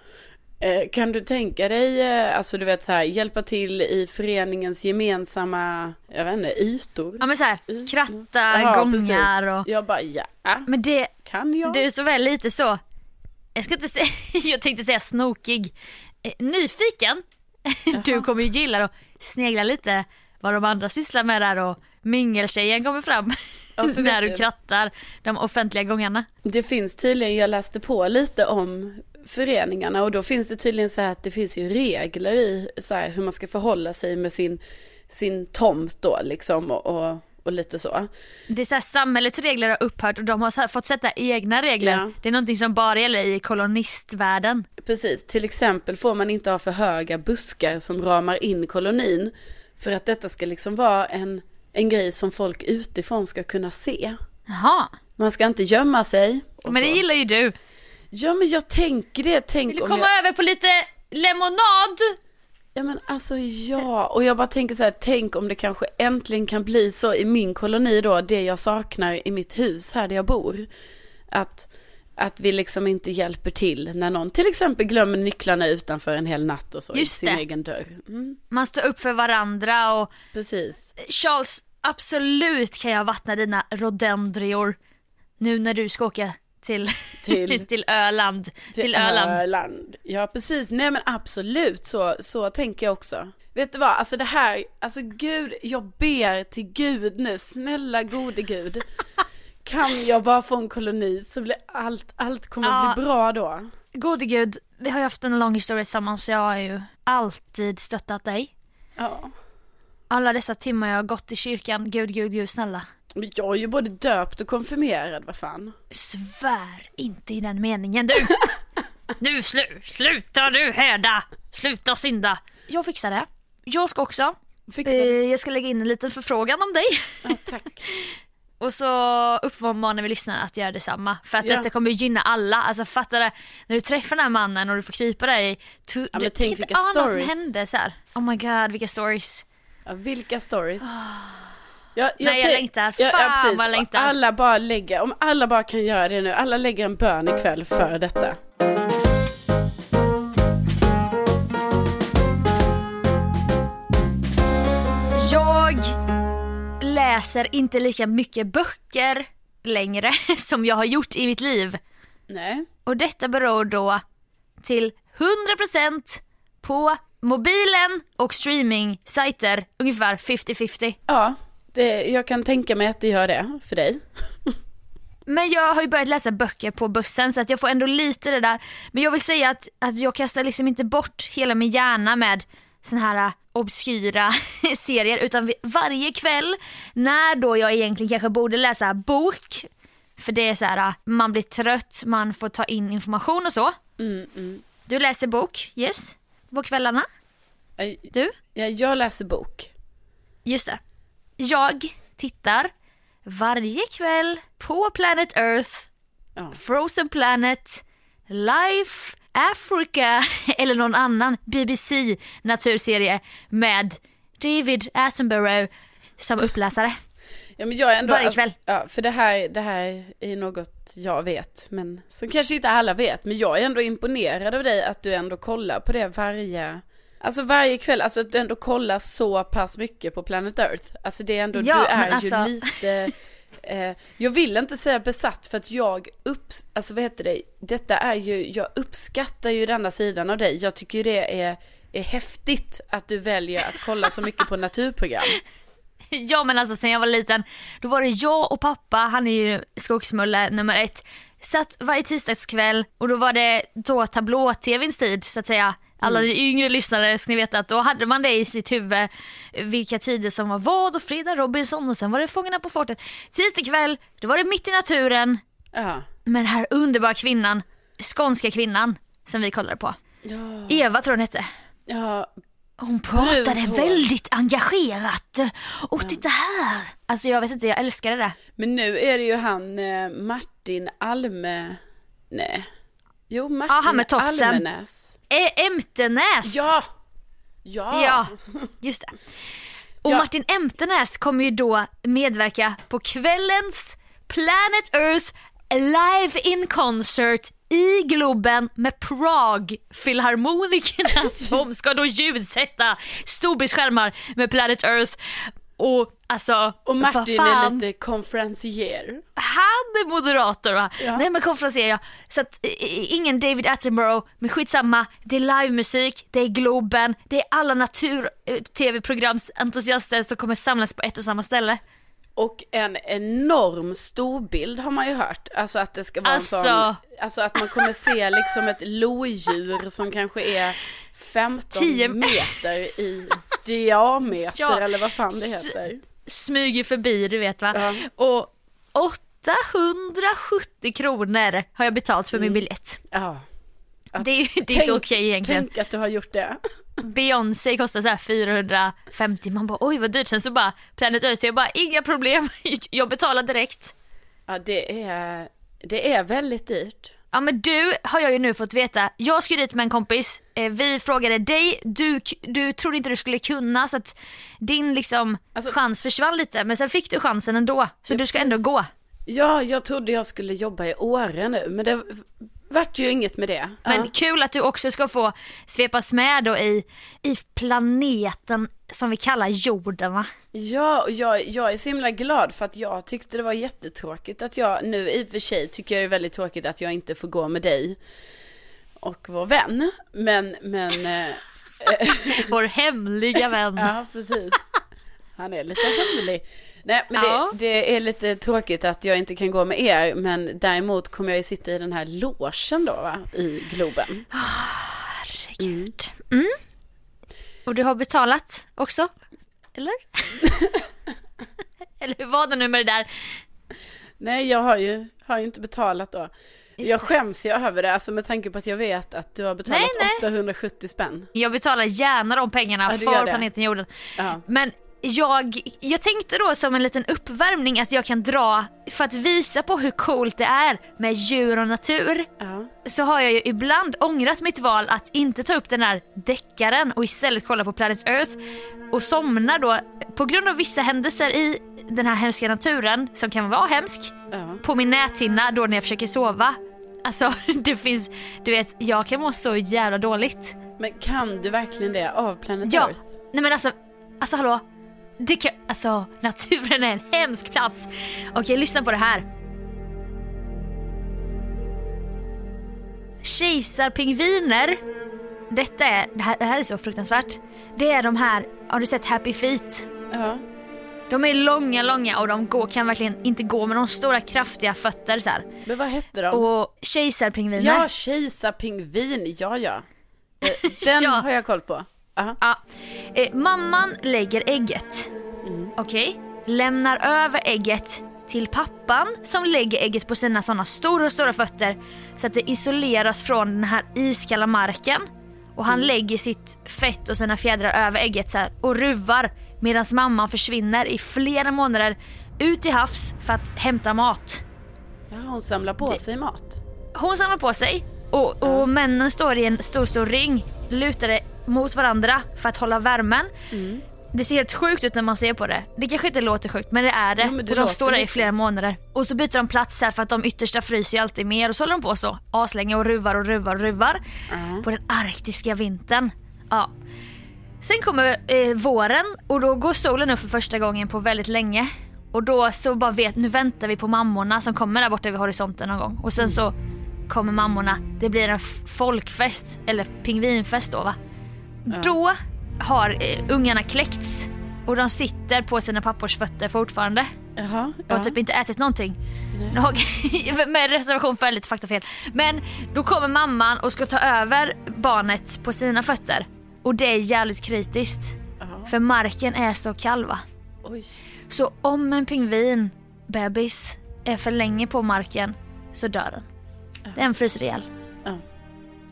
S1: Eh, kan du tänka dig, eh, alltså du vet så här, hjälpa till i föreningens gemensamma, jag vet inte, ytor?
S2: Ja men så här, kratta,
S1: Jaha,
S2: gångar
S1: precis.
S2: och...
S1: Jag bara, ja,
S2: Men det,
S1: kan jag?
S2: du är så väl lite så, jag ska inte säga, jag tänkte säga snokig, eh, nyfiken. Du kommer ju gilla att snegla lite vad de andra sysslar med där och mingeltjejen kommer fram
S1: Ja,
S2: när du- krattar de offentliga gångarna.
S1: Det finns tydligen, jag läste på lite om föreningarna och då finns det tydligen så här att det finns ju regler i så här hur man ska förhålla sig med sin, sin tomt då liksom och, och, och lite så.
S2: Det är så här, samhällets regler har upphört och de har här, fått sätta egna regler.
S1: Ja.
S2: Det är någonting som bara gäller i kolonistvärlden.
S1: Precis, till exempel får man inte ha för höga buskar som ramar in kolonin för att detta ska liksom vara en, en grej som folk utifrån ska kunna se.
S2: Jaha,
S1: Man ska inte gömma sig.
S2: men det
S1: så.
S2: gillar ju du.
S1: Ja men jag tänker det, tänk
S2: Vill du
S1: om
S2: komma
S1: jag...
S2: över på lite lemonad?
S1: Ja men alltså ja, och jag bara tänker så här, tänk om det kanske äntligen kan bli så i min koloni då, det jag saknar i mitt hus här där jag bor. Att, att vi liksom inte hjälper till när någon till exempel glömmer nycklarna utanför en hel natt och så
S2: Just
S1: i sin
S2: det.
S1: egen dörr. Mm,
S2: Man står upp för varandra och
S1: precis.
S2: Charles, absolut kan jag vattna dina rhododendrior nu när du ska åka till,
S1: Till-
S2: till, Öland. Till, Öland.
S1: Öland. Ja precis, nej men absolut så, så tänker jag också. Vet du vad, alltså det här, alltså gud, jag ber till gud nu, snälla gode gud. Kan jag bara få en koloni så blir allt, allt kommer
S2: Ja.
S1: bli bra då.
S2: Gode gud, vi har ju haft en lång historia tillsammans så jag har ju alltid stöttat dig.
S1: Ja.
S2: Alla dessa timmar jag har gått i kyrkan, gud, gud, gud snälla.
S1: Men jag är ju både döpt och konfirmerad, vad fan.
S2: Svär inte i den meningen du. nu slu, sluta du häda, sluta synda. Jag fixar det. Jag ska också.
S1: Fixa
S2: Eh, jag ska lägga in en liten förfrågan om dig.
S1: Ja, tack.
S2: Och så uppmanar vi lyssnarna att göra detsamma. För att
S1: Ja.
S2: detta kommer gynna alla. Alltså fattar det, när du träffar den här mannen och du får krypa där i...
S1: Men
S2: du
S1: tänk
S2: kan inte
S1: vilka
S2: ana vad som hände så här. Oh my god, vilka stories.
S1: Ja, vilka stories. Jag,
S2: Nej, jag längtar. Fan,
S1: precis.
S2: vad jag längtar.
S1: Alla bara lägger, om alla bara kan göra det nu, alla lägger en bön ikväll för detta.
S2: Jag läser inte lika mycket böcker längre som jag har gjort i mitt liv.
S1: Nej.
S2: Och detta beror då till 100% på mobilen och streaming-sajter, ungefär 50-50.
S1: Ja, det, jag kan tänka mig att det gör det för dig.
S2: Men jag har ju börjat läsa böcker på bussen så att jag får ändå lite det där. Men jag vill säga att, att jag kastar liksom inte bort hela min hjärna med såna här äh, obskyra serier utan varje kväll när då jag egentligen kanske borde läsa bok för det är så här, äh, man blir trött, man får ta in information och så.
S1: Mm, mm.
S2: Du läser bok, yes, på kvällarna. Du?
S1: Ja, jag läser bok.
S2: Just det. Jag tittar varje kväll på Planet Earth,
S1: Ja.
S2: Frozen Planet, Life, Africa eller någon annan BBC naturserie med David Attenborough som uppläsare.
S1: Ja, men jag ändå,
S2: Varje kväll.
S1: Ja, för det här, det här är något jag vet, men som kanske inte alla vet. Men jag är ändå imponerad av dig att du ändå kollar på det varje, alltså varje kväll, alltså att du ändå kollar så pass mycket på Planet Earth. Alltså det är ändå,
S2: Ja,
S1: du är
S2: alltså-
S1: ju lite, eh, jag vill inte säga besatt för att jag upps, alltså vad heter det, detta är ju, jag uppskattar ju denna sidan av dig. Jag tycker ju det är, är häftigt att du väljer att kolla så mycket på naturprogram.
S2: Ja men alltså sen jag var liten, då var det jag och pappa, han är ju skogsmulle nummer ett, satt varje tisdagskväll och då var det då tablå-tvns tid så att säga. Alla ni yngre lyssnare ska ni veta att då hade man det i sitt huvud vilka tider som var vad och fredag Robinson och sen var det Fångarna på fortet. Tisdag kväll, då var det mitt i naturen
S1: Ja.
S2: med den här underbara kvinnan, skånska kvinnan som vi kollade på.
S1: Ja.
S2: Eva tror hon hette.
S1: ja.
S2: Hon pratade väldigt engagerat. Och titta här. Alltså jag vet inte, jag älskade det.
S1: Men nu är det ju han eh, Martin Alme... Nej. Jo, Martin
S2: Ja, han med tofsen.
S1: Almenäs.
S2: Ä- Emtenäs.
S1: Ja! Ja!
S2: Ja, just det. Och
S1: Ja.
S2: Martin Emtenäs kommer ju då medverka på kvällens Planet Earth live in concert i Globen med Prague Filharmonikerna som ska då ljudsätta storbildsskärmar med Planet Earth. Och alltså,
S1: Och Martin är lite konferencier.
S2: Han är moderator va?
S1: Ja.
S2: Nej men konferenser jag. Så att ingen David Attenborough, men skitsamma. Det är livemusik, det är Globen, det är alla natur-tv-programsentusiaster som kommer samlas på ett och samma ställe.
S1: Och en enorm storbild har man ju hört. Alltså att det ska vara
S2: Alltså.
S1: en sån, alltså att man kommer se liksom ett lodjur som kanske är 15
S2: Tio-
S1: meter i diameter
S2: Ja.
S1: eller vad fan det heter.
S2: Smyger förbi du vet va.
S1: Ja.
S2: Och 870 kronor har jag betalt för min biljett.
S1: Ja.
S2: Det är det är inte okej egentligen.
S1: Tänk att du har gjort det.
S2: Beyoncé kostar så här 450, man bara oj vad dyrt. Sen så bara Planet Earth, jag bara inga problem, jag betalar direkt.
S1: Ja, det är, det är väldigt dyrt.
S2: Ja men du har jag ju nu fått veta, jag skulle dit med en kompis, eh, vi frågade dig, du, du trodde inte du skulle kunna så att din liksom
S1: Alltså-
S2: chans försvann lite men sen fick du chansen ändå så
S1: Ja,
S2: du ska
S1: precis.
S2: ändå gå.
S1: Ja, jag trodde jag skulle jobba i Åre nu, men det vart ju inget med det.
S2: Men
S1: ja.
S2: kul att du också ska få svepas med då i, i planeten som vi kallar jorden va?
S1: Ja, och jag, jag är så himla glad för att jag tyckte det var jättetråkigt att jag, nu i och för sig tycker jag det är väldigt tråkigt att jag inte får gå med dig och vår vän. Men, men, eh,
S2: Vår hemliga vän.
S1: ja precis. Han är lite hemlig. Nej, men
S2: Ja.
S1: det, det är lite tråkigt att jag inte kan gå med er, men däremot kommer jag ju sitta i den här logen då va, i Globen.
S2: Herregud. Mm. Och du har betalat också? Eller? Eller hur var det nu med det där?
S1: Nej, jag har ju, har ju inte betalat då.
S2: Just
S1: jag skäms ju över det, alltså med tanke på att jag vet att du har betalat
S2: Nej, nej.
S1: 870 spänn.
S2: Jag betalar gärna de pengarna
S1: Ja,
S2: för planeten jorden.
S1: Ja.
S2: Men jag, jag tänkte då som en liten uppvärmning att jag kan dra, för att visa på hur coolt det är med djur och natur,
S1: Ja.
S2: så har jag ju ibland ångrat mitt val att inte ta upp den här deckaren och istället kolla på Planet Earth och somna då på grund av vissa händelser i den här hemska naturen som kan vara hemsk
S1: Ja.
S2: på min näthinna då när jag försöker sova. Alltså det finns, du vet jag kan må så jävla dåligt.
S1: Men kan du verkligen det av Planet
S2: Ja,
S1: Earth?
S2: nej men alltså, alltså hallå. Det kan, alltså naturen är en hemsk plats. Okej, lyssna på det här. Kejsarpingviner. Detta är, det här, det här är så fruktansvärt. Det är de här, har du sett Happy Feet?
S1: Ja.
S2: De är långa, långa och de går, kan verkligen inte gå med de stora kraftiga fötter så här.
S1: Men vad hette de?
S2: Och kejsarpingviner.
S1: Ja, kejsarpingvin, ja ja. Eh, Den
S2: Ja.
S1: har jag koll på. Aha.
S2: Ja. Eh, mamman lägger ägget. Okej? Lämnar över ägget till pappan som lägger ägget på sina sådana stora, stora fötter så att det isoleras från den här iskalla marken. Och han lägger sitt fett och sina fjädrar över ägget så här och ruvar medan mamman försvinner i flera månader ut i havs för att hämta mat.
S1: Ja, hon samlar på
S2: Det-
S1: sig mat.
S2: Hon samlar på sig och, och männen står i en stor, stor ring lutade mot varandra för att hålla värmen. Det ser helt sjukt ut när man ser på det. Det kanske inte låter sjukt men det är det.
S1: Det
S2: och de står där i flera månader. Och så byter de plats här för att de yttersta fryser ju alltid mer och så håller de på så aslänge och ruvar och ruvar och ruvar på den arktiska vintern. Ja. Sen kommer eh, våren och då går solen upp för första gången på väldigt länge. Och då så bara vet, nu väntar vi på mammorna som kommer där borta vid horisonten någon gång. Och sen så kommer mammorna, det blir en folkfest, eller pingvinfest då va. Då har eh, ungarna kläckts och de sitter på sina pappors fötter fortfarande.
S1: Jaha,
S2: Jag har
S1: ja.
S2: typ inte ätit någonting. Med reservation för lite faktafel. Men då kommer mamman och ska ta över barnet på sina fötter. Och det är jävligt kritiskt.
S1: Ja.
S2: För marken är så kall va.
S1: Oj.
S2: Så om en pingvin, bebis, är för länge på marken så dör den. Den fryser ihjäl.
S1: Ja.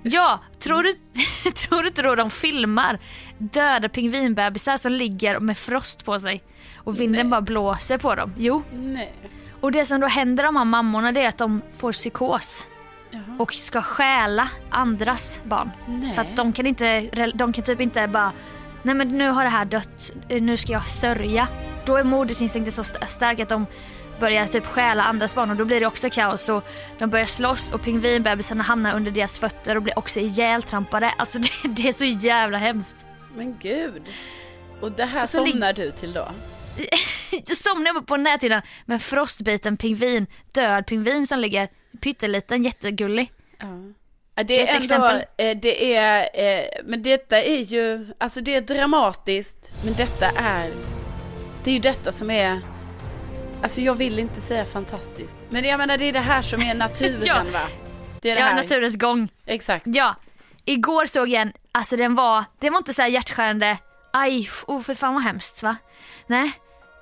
S2: Ja, tror du, tror du inte då de filmar döda pingvinbebisar som ligger med frost på sig och vinden
S1: Nej.
S2: bara blåser på dem? Jo.
S1: Nej.
S2: Och det som då händer de här mammorna det är att de får psykos
S1: Jaha.
S2: och ska stjäla andras barn.
S1: Nej.
S2: För att de kan inte, de kan typ inte bara, nej men nu har det här dött, nu ska jag sörja. Då är modersinstinkten så st- stark att de börjar typ stjäla andras barn och då blir det också kaos och de börjar slåss och pingvinbebisarna hamnar under deras fötter och blir också ihjältrampade. Alltså det, det är så jävla hemskt.
S1: Men gud. Och det här
S2: så lig-
S1: somnar du till då?
S2: Jag somnar på näthinnan med en frostbiten pingvin, död pingvin som ligger pytteliten, jättegullig.
S1: Ja. Det
S2: Ett
S1: är ändå,
S2: exempel.
S1: eh, det är, eh, men detta är ju, alltså det är dramatiskt, men detta är, det är ju detta som är, alltså jag vill inte säga fantastiskt, men jag menar det är det här som är naturen
S2: Ja.
S1: va? Det är det
S2: Ja,
S1: här.
S2: naturens gång.
S1: Exakt.
S2: Ja, igår såg jag en, alltså den var, den var inte så här hjärtskärande, aj, oh för fan vad hemskt va? Nej,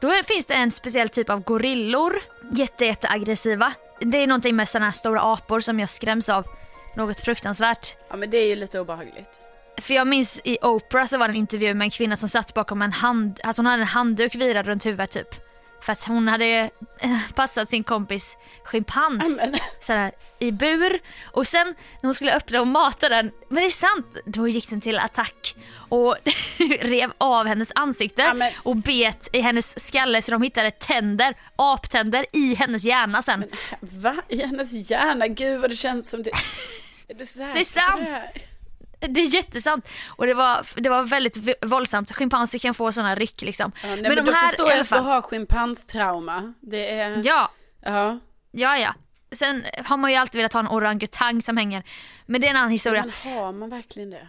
S2: då är, finns det en speciell typ av gorillor, jätte, jätte aggressiva. Det är någonting med sådana här stora apor som jag skräms av, något fruktansvärt.
S1: Ja men det är ju lite obehagligt.
S2: För jag minns i Oprah så var det en intervju med en kvinna som satt bakom en hand, alltså hon hade en handduk virad runt huvudet typ. För att hon hade eh, passat sin kompis schimpans
S1: men-
S2: sådär, i bur. Och sen när hon skulle öppna och mata den, men det är sant, då gick den till attack och rev av hennes ansikte
S1: Ja, men-
S2: och bet i hennes skalle så de hittade tänder, aptänder i hennes hjärna sen.
S1: Va? I hennes hjärna? Gud vad det känns som det. Är du säker
S2: Det är sant.
S1: det här?
S2: Är jättesant. Och det var, det var väldigt våldsamt. Schimpanser kan få sådana ryck liksom.
S1: Ja, nej, men, då förstår
S2: i
S1: jag att du har schimpanstrauma. Det är,
S2: Ja,
S1: ja.
S2: ja, ja. Sen har man ju alltid velat ha en orangutang som hänger. Men det är en annan historia.
S1: Men har man verkligen det?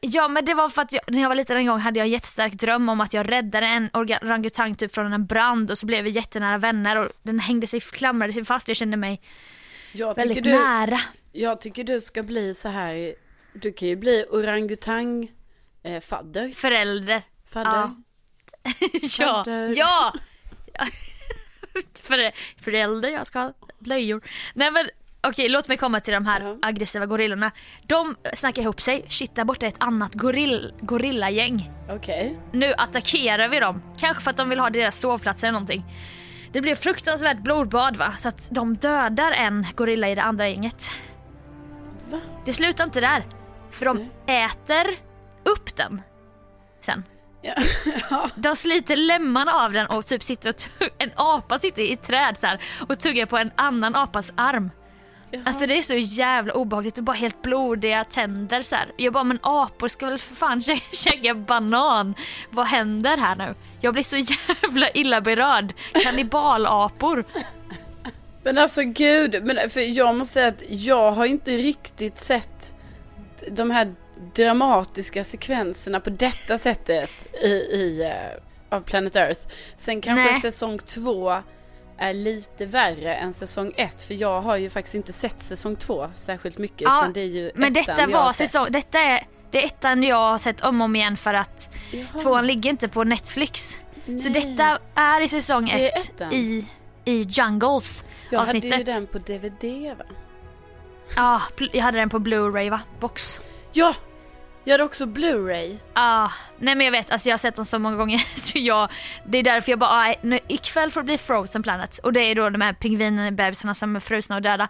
S2: Ja men det var för att jag, när jag var liten en gång hade jag en jättestark dröm om att jag räddade en orangutang typ från en brand och så blev vi jättenära vänner och den hängde sig, klamrade sig fast. Jag kände mig
S1: Jag
S2: väldigt
S1: du,
S2: nära.
S1: jag tycker du ska bli så här. Du kan ju bli orangutang eh, fadder.
S2: Förälder.
S1: Fadder.
S2: ja.
S1: Fadder.
S2: ja. För, förälder, jag ska ha blöjor. Nej men okej låt mig komma till de här
S1: Ja.
S2: aggressiva gorillorna. De snackar ihop sig, shit där borta är ett annat gorill, gorillagäng.
S1: Okej.
S2: Nu attackerar vi dem. Kanske för att de vill ha deras sovplatser eller någonting. Det blir fruktansvärt blodbad va, så att de dödar en gorilla i det andra gänget.
S1: Va?
S2: Det slutar inte där. För de äter upp den. Sen.
S1: Ja. ja.
S2: De sliter lemmarna av den och typ sitter och en apa sitter i ett träd så här och tuggar på en annan apas arm.
S1: Jaha.
S2: Alltså det är så jävla obehagligt och bara helt blodiga tänder så här. Jag bara men apor ska väl för fan kä- käka banan. Vad händer här nu? Jag blir så jävla illa berörd. Kannibalapor.
S1: Men alltså gud, men för jag måste säga att jag har inte riktigt sett de här dramatiska sekvenserna på detta sättet i, i eh, av Planet Earth. Sen kanske
S2: Nej.
S1: säsong två är lite värre än säsong ett. För jag har ju faktiskt inte sett säsong två särskilt mycket.
S2: Ja,
S1: utan det är ju
S2: Men detta var säsong, detta är det är ettan jag har sett om och om igen för att
S1: Jaha.
S2: tvåan ligger inte på Netflix. Så
S1: Nej.
S2: detta är i säsong
S1: Det
S2: ett
S1: ettan.
S2: i, i Jungles
S1: Jag hade ju
S2: avsnittet.
S1: den på DVD va?
S2: Ja, pl- jag hade den på Blu-ray va? Box.
S1: Ja! Jag hade också Blu-ray.
S2: Ja, nej men jag vet, alltså jag har sett dem så många gånger så jag, det är därför jag bara, ah, nu, ikväll får det bli Frozen Planet och det är då de här pingvinbebisarna som är frusna och döda.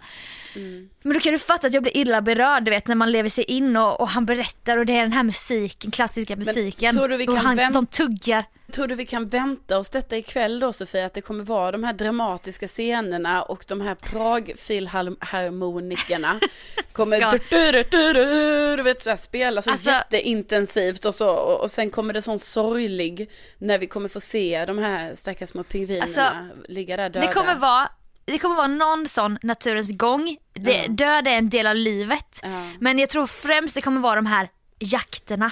S2: Men då kan du fatta att jag blir illa berörd du vet när man lever sig in och, och han berättar och det är den här musiken, klassiska musiken.
S1: tror du vi
S2: och
S1: kan
S2: han,
S1: vänt-
S2: de tuggar.
S1: Tror du vi kan vänta oss detta ikväll då Sofia? Att det kommer vara de här dramatiska scenerna och de här Prag-filharmonikerna kommer du, du, du, du, du, vet så här spela så
S2: Alltså-
S1: jätteintensivt och så och, och sen kommer det sån sorglig när vi kommer få se de här stackars små pingvinerna
S2: Alltså,
S1: ligga där döda.
S2: Det kommer vara det kommer vara någon sån naturens gång. Det,
S1: Ja.
S2: Död är en del av livet.
S1: Ja.
S2: Men jag tror främst det kommer vara de här jakterna.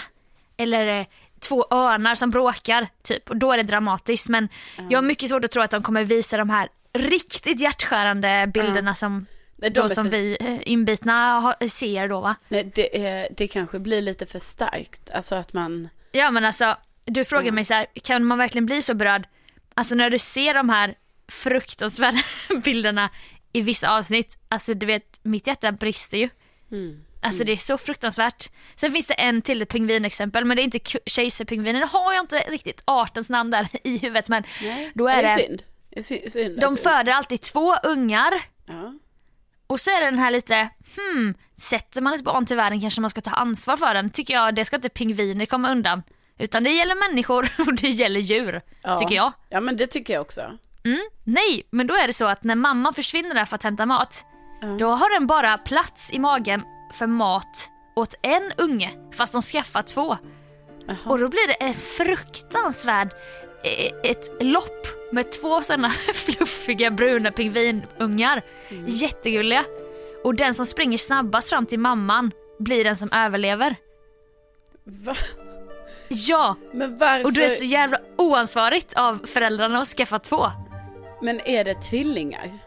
S2: Eller eh, två örnar som bråkar typ. Och då är det dramatiskt. Men jag har mycket svårt att tro att de kommer visa de här riktigt hjärtskärande bilderna som
S1: Nej, de
S2: Då som
S1: för-
S2: vi eh, inbitna ser då va?
S1: Nej, det, är, det kanske blir lite för starkt. Alltså att man...
S2: Ja men alltså, du frågar
S1: Mm.
S2: mig så här, kan man verkligen bli så berörd? Alltså när du ser de här fruktansvärda bilderna i vissa avsnitt, alltså du vet, mitt hjärta brister ju.
S1: Mm.
S2: Alltså det är så fruktansvärt. Sen finns det en till ett pingvinexempel, men det är inte kejsarpingvinen. Nu har jag inte riktigt artens namn där i huvudet, men
S1: Nej,
S2: då är
S1: det
S2: det,
S1: synd. Är sy- synd
S2: de föder alltid två ungar
S1: Ja.
S2: och så är det den här lite, hmm, sätter man ett barn till världen kanske man ska ta ansvar för den. Tycker jag, det ska inte pingviner komma undan. Utan det gäller människor och det gäller djur,
S1: ja.
S2: tycker jag.
S1: Ja, men det tycker jag också.
S2: Mm. Nej, men då är det så att när mamman försvinner där för att hämta mat,
S1: Ja.
S2: då har den bara plats i magen för mat åt en unge, fast de skaffar två.
S1: Jaha.
S2: Och då blir det ett fruktansvärt eh, ett lopp med två sådana fluffiga bruna pingvinungar.
S1: Mm.
S2: Jättegulliga. Och den som springer snabbast fram till mamman blir den som överlever.
S1: Va?
S2: Ja,
S1: Men varför?
S2: och det är så jävla oansvarigt av föräldrarna att skaffa två.
S1: Men är det tvillingar?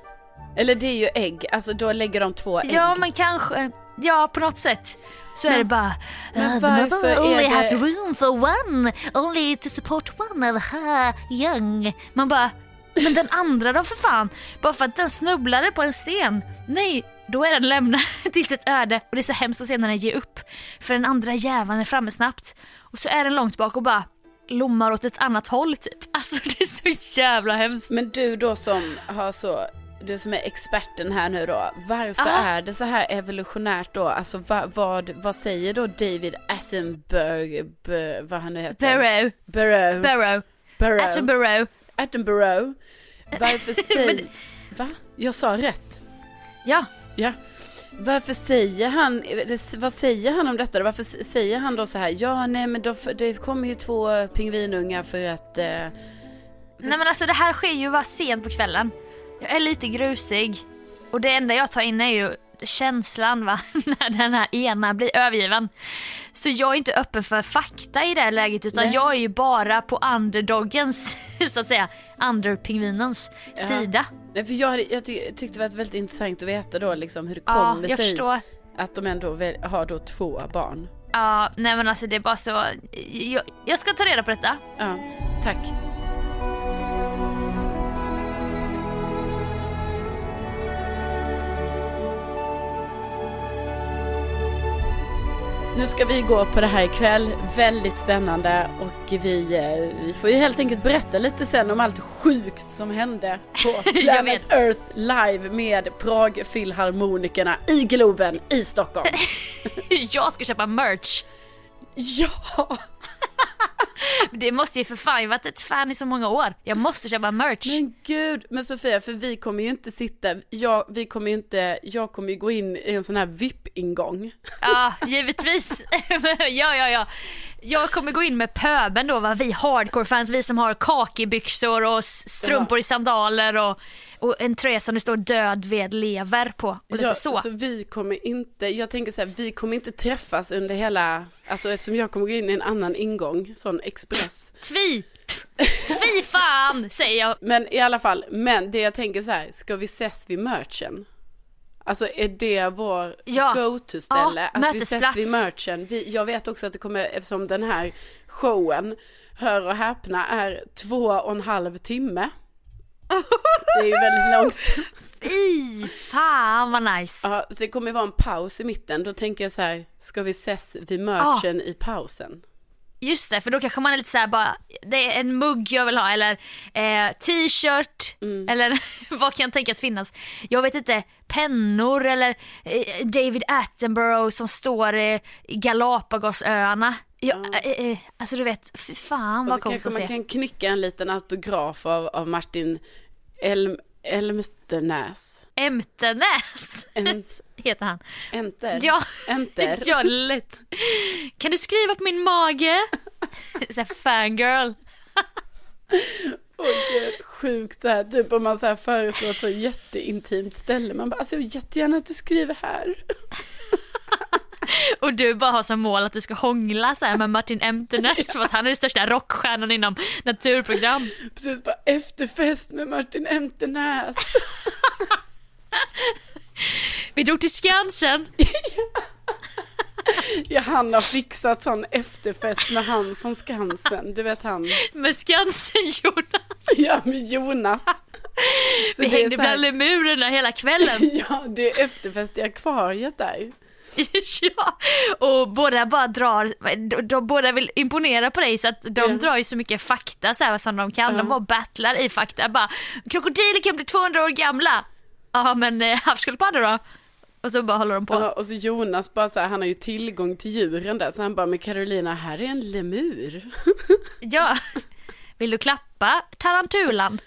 S1: Eller det är ju ägg, alltså då lägger de två ägg.
S2: Ja men kanske, ja på något sätt. Så är
S1: Men-
S2: det bara "Uh, the mother only
S1: är
S2: has
S1: det-
S2: room for one, only to support one of her young. Man bara, men den andra då för fan? Bara för att den snubblade på en sten? Nej, då är den lämnad till sitt öde och det är så hemskt att se när den ger upp. För den andra jäveln är framme snabbt och så är den långt bak och bara lommar åt ett annat håll typ. Alltså det är så jävla hemskt.
S1: Men du då som har så, du som är experten här nu då, varför
S2: Ja.
S1: är det så här evolutionärt då? Alltså va, vad, vad säger då David Attenborough, B- vad han nu heter?
S2: Burrow,
S1: Burrow.
S2: Burrow,
S1: Burrow.
S2: Attenborough.
S1: Attenborough. Varför säger, va? Jag sa rätt.
S2: Ja,
S1: Ja. Varför säger han, vad säger han om detta? Varför säger han då så här, ja nej men då, det kommer ju två pingvinungar för att, eh,
S2: Nej men alltså det här sker ju var sent på kvällen. Jag är lite grusig och det enda jag tar in är ju känslan va, när den här ena blir övergiven. Så jag är inte öppen för fakta i det här läget utan
S1: Nej.
S2: jag är ju bara på underdoggens, så att säga, underpingvinens
S1: Ja.
S2: sida.
S1: nej, för jag, hade, jag ty, tyckte det var väldigt intressant att veta då liksom hur det
S2: Ja,
S1: kommer sig
S2: förstår.
S1: att de ändå har då två barn.
S2: Ja, nej men alltså det är bara så, jag, jag ska ta reda på detta.
S1: Ja, tack. Nu ska vi gå på det här ikväll, väldigt spännande och vi, eh, vi får ju helt enkelt berätta lite sen om allt sjukt som hände på Planet. Earth live med Pragfilharmonikerna i Globen i Stockholm.
S2: Jag ska köpa merch.
S1: ja!
S2: Det måste ju för fan, jag har varit ett fan i så många år. Jag måste köpa merch.
S1: Men gud, men Sofia, för vi kommer ju inte sitta, jag, vi kommer inte, jag kommer ju gå in i en sån här VIP-ingång.
S2: Ja, givetvis. ja, ja, ja. Jag kommer gå in med pöben då, va? vi hardcore-fans, vi som har kakibyxor och strumpor i sandaler och, och en tröja som det står död ved lever på. Och
S1: Ja,
S2: så.
S1: så vi kommer inte, jag tänker så här, vi kommer inte träffas under hela, alltså eftersom jag kommer gå in i en annan ingång, sån express.
S2: Tvi! Tvi fan, säger jag.
S1: Men i alla fall, men det jag tänker så här, ska vi ses vid merchen? Alltså är det vår
S2: Ja.
S1: go-to-ställe?
S2: Ja,
S1: att vi ses
S2: mötesplats.
S1: vid merchen? Vi, jag vet också att det kommer, eftersom den här showen, hör och häpna, är två och en halv timme. Det är ju väldigt långt.
S2: Fy fan vad nice.
S1: Ja, så det kommer vara en paus i mitten. Då tänker jag så här, ska vi ses vid merchen i pausen?
S2: Just det, för då kanske man är lite såhär bara, det är en mugg jag vill ha eller eh, t-shirt eller vad kan tänkas finnas. Jag vet inte, pennor eller eh, David Attenborough som står eh, i Galapagosöarna. Ja, eh, eh, alltså du vet, fy fan vad
S1: så
S2: coolt att
S1: man
S2: se.
S1: kan knycka en liten autograf av, av Martin Elm, Elmternäs.
S2: Emtenäs
S1: En-
S2: heter han.
S1: Enter.
S2: Ja,
S1: Enter.
S2: ja lätt. Kan du skriva på min mage? Såhär fangirl.
S1: Gud, sjukt så här, typ om man så här föreslår ett så jätteintimt ställe. Man bara, alltså jag vill jättegärna att du skriver här.
S2: Och du bara har som mål att du ska hångla så här med Martin Emtenäs för att han är den största rockstjärnan inom naturprogram.
S1: Precis bara efterfest med Martin Emternäs.
S2: Vi drog till Skansen.
S1: Ja, han har fixat sån efterfest med han från Skansen. Du vet han.
S2: Med Skansen-Jonas.
S1: Ja, med Jonas. Så
S2: Vi hängde bland lemurerna hela kvällen.
S1: Ja, det är efterfest i akvariet där.
S2: ja, och båda bara drar, de, de båda vill imponera på dig så att de
S1: Ja.
S2: drar ju så mycket fakta så här, som de kan. De
S1: Ja.
S2: bara battlar i fakta. Bara, krokodiler kan bli 200 år gamla. Ja men eh, havssköldpaddor då? Och så bara håller de på.
S1: Ja, och så Jonas bara så här, han har ju tillgång till djuren där. Så han bara, men Carolina, här är en lemur.
S2: Ja. Vill du klappa tarantulan?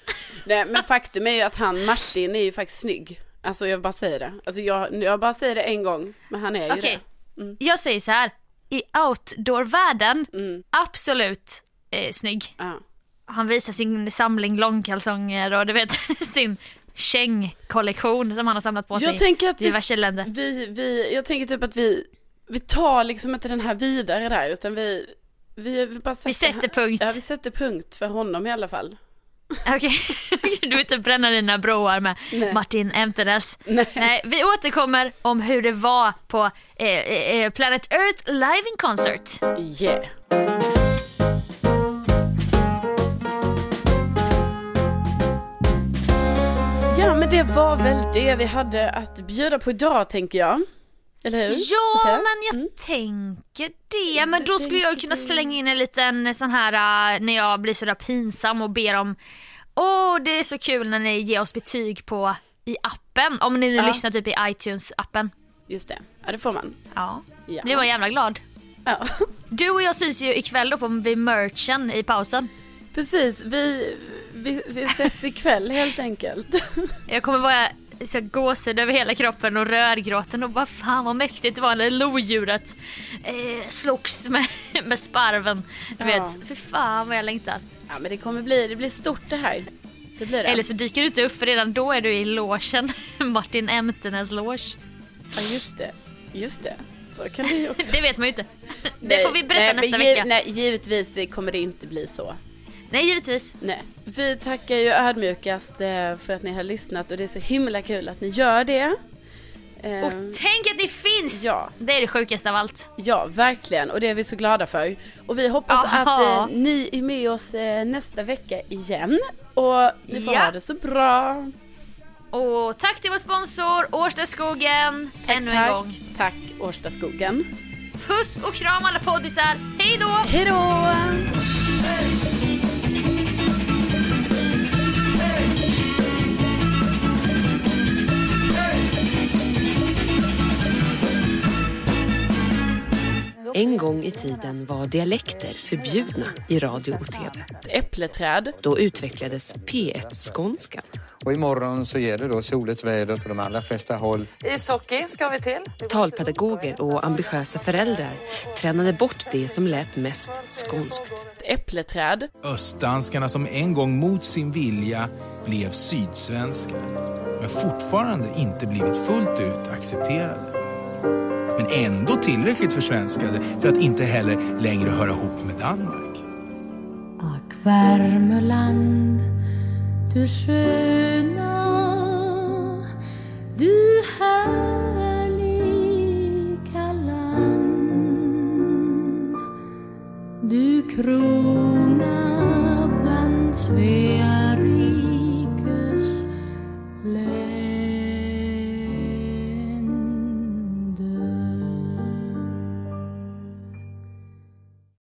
S1: Nej, men faktum är ju att han, Martin, är ju faktiskt snygg. Alltså jag bara säger det. Alltså jag, jag bara säger det en gång, men han är ju
S2: Okej,
S1: det.
S2: jag säger så här. I outdoor-världen,
S1: Mm.
S2: absolut eh, snygg.
S1: Ja.
S2: Han visar sin samling långkalsonger och du vet sin kängkollektion som han har samlat på sig
S1: Jag tänker att
S2: i
S1: vi,
S2: diverse länder.
S1: vi, vi, jag tänker typ att vi, vi tar liksom inte den här vidare där, utan vi, vi, vi bara
S2: Vi sätter punkt.
S1: Ja, vi sätter punkt för honom i alla fall.
S2: Okej, du vill inte bränna dina broar med
S1: Nej.
S2: Martin Emtenes.
S1: Nej.
S2: Nej, vi återkommer om hur det var på eh, eh, Planet Earth Live in Concert.
S1: Yeah. Ja, men det var väl det vi hade att bjuda på idag, tänker jag. Eller hur?
S2: Ja,
S1: Sofia?
S2: men jag
S1: Mm.
S2: tänker det. Men då skulle jag kunna slänga in en liten sån här äh, när jag blir sådär pinsam och ber om Åh, det är så kul när ni ger oss betyg på i appen. Om ni nu
S1: Ja.
S2: lyssnar typ i iTunes-appen.
S1: Just det. Ja, det får man.
S2: Ja,
S1: Ja.
S2: blir man jävla glad.
S1: Ja.
S2: Du och jag syns ju ikväll då på vid merchen i pausen.
S1: Precis, vi, vi, vi ses ikväll helt enkelt.
S2: Jag kommer vara så gåshud över hela kroppen och rödgråten och bara fan vad mäktigt det var när lodjuret eh, slogs med, med sparven. Du
S1: Ja.
S2: vet, för fan vad jag längtar.
S1: Ja, men det kommer bli, det blir stort det här. Det blir det.
S2: Eller så dyker du inte upp för redan då är du i logen. Martin Emtenes loge.
S1: Ja, just det. Just det. Så kan det ju också.
S2: Det vet man ju inte. Det
S1: Nej,
S2: får vi berätta
S1: nej,
S2: nästa vecka.
S1: Nej, givetvis kommer det inte bli så.
S2: Nej givetvis.
S1: Nej. Vi tackar ju ödmjukast eh, för att ni har lyssnat och det är så himla kul att ni gör det. Eh,
S2: Och tänk att det finns!
S1: ja,
S2: Det är det sjukaste av allt.
S1: ja, verkligen. Och det är vi så glada för. Och vi hoppas
S2: Aha.
S1: att eh, ni är med oss eh, nästa vecka igen. Och ni får
S2: Ja.
S1: ha det så bra.
S2: Och tack till vår sponsor Årstaskogen ännu en
S1: tack.
S2: gång.
S1: Tack Årstaskogen.
S2: Puss och kram alla poddisar. Hej då!
S1: Hej då!
S4: En gång i tiden var dialekter förbjudna i radio och tv.
S1: Äppleträd.
S4: Då utvecklades P1-skånskan.
S5: Och imorgon så ger det då soligt väder på de allra flesta håll.
S6: Ishockey ska vi till.
S4: Talpedagoger och ambitiösa föräldrar tränade bort det som lät mest skånskt.
S1: Äppleträd.
S7: Östdanskarna som en gång mot sin vilja blev sydsvenskar men fortfarande inte blivit fullt ut accepterade. Men ändå tillräckligt försvenskade för att inte heller längre höra ihop med Danmark.
S3: Ack Värmeland, du sköna, du härliga land. Du krona bland Svea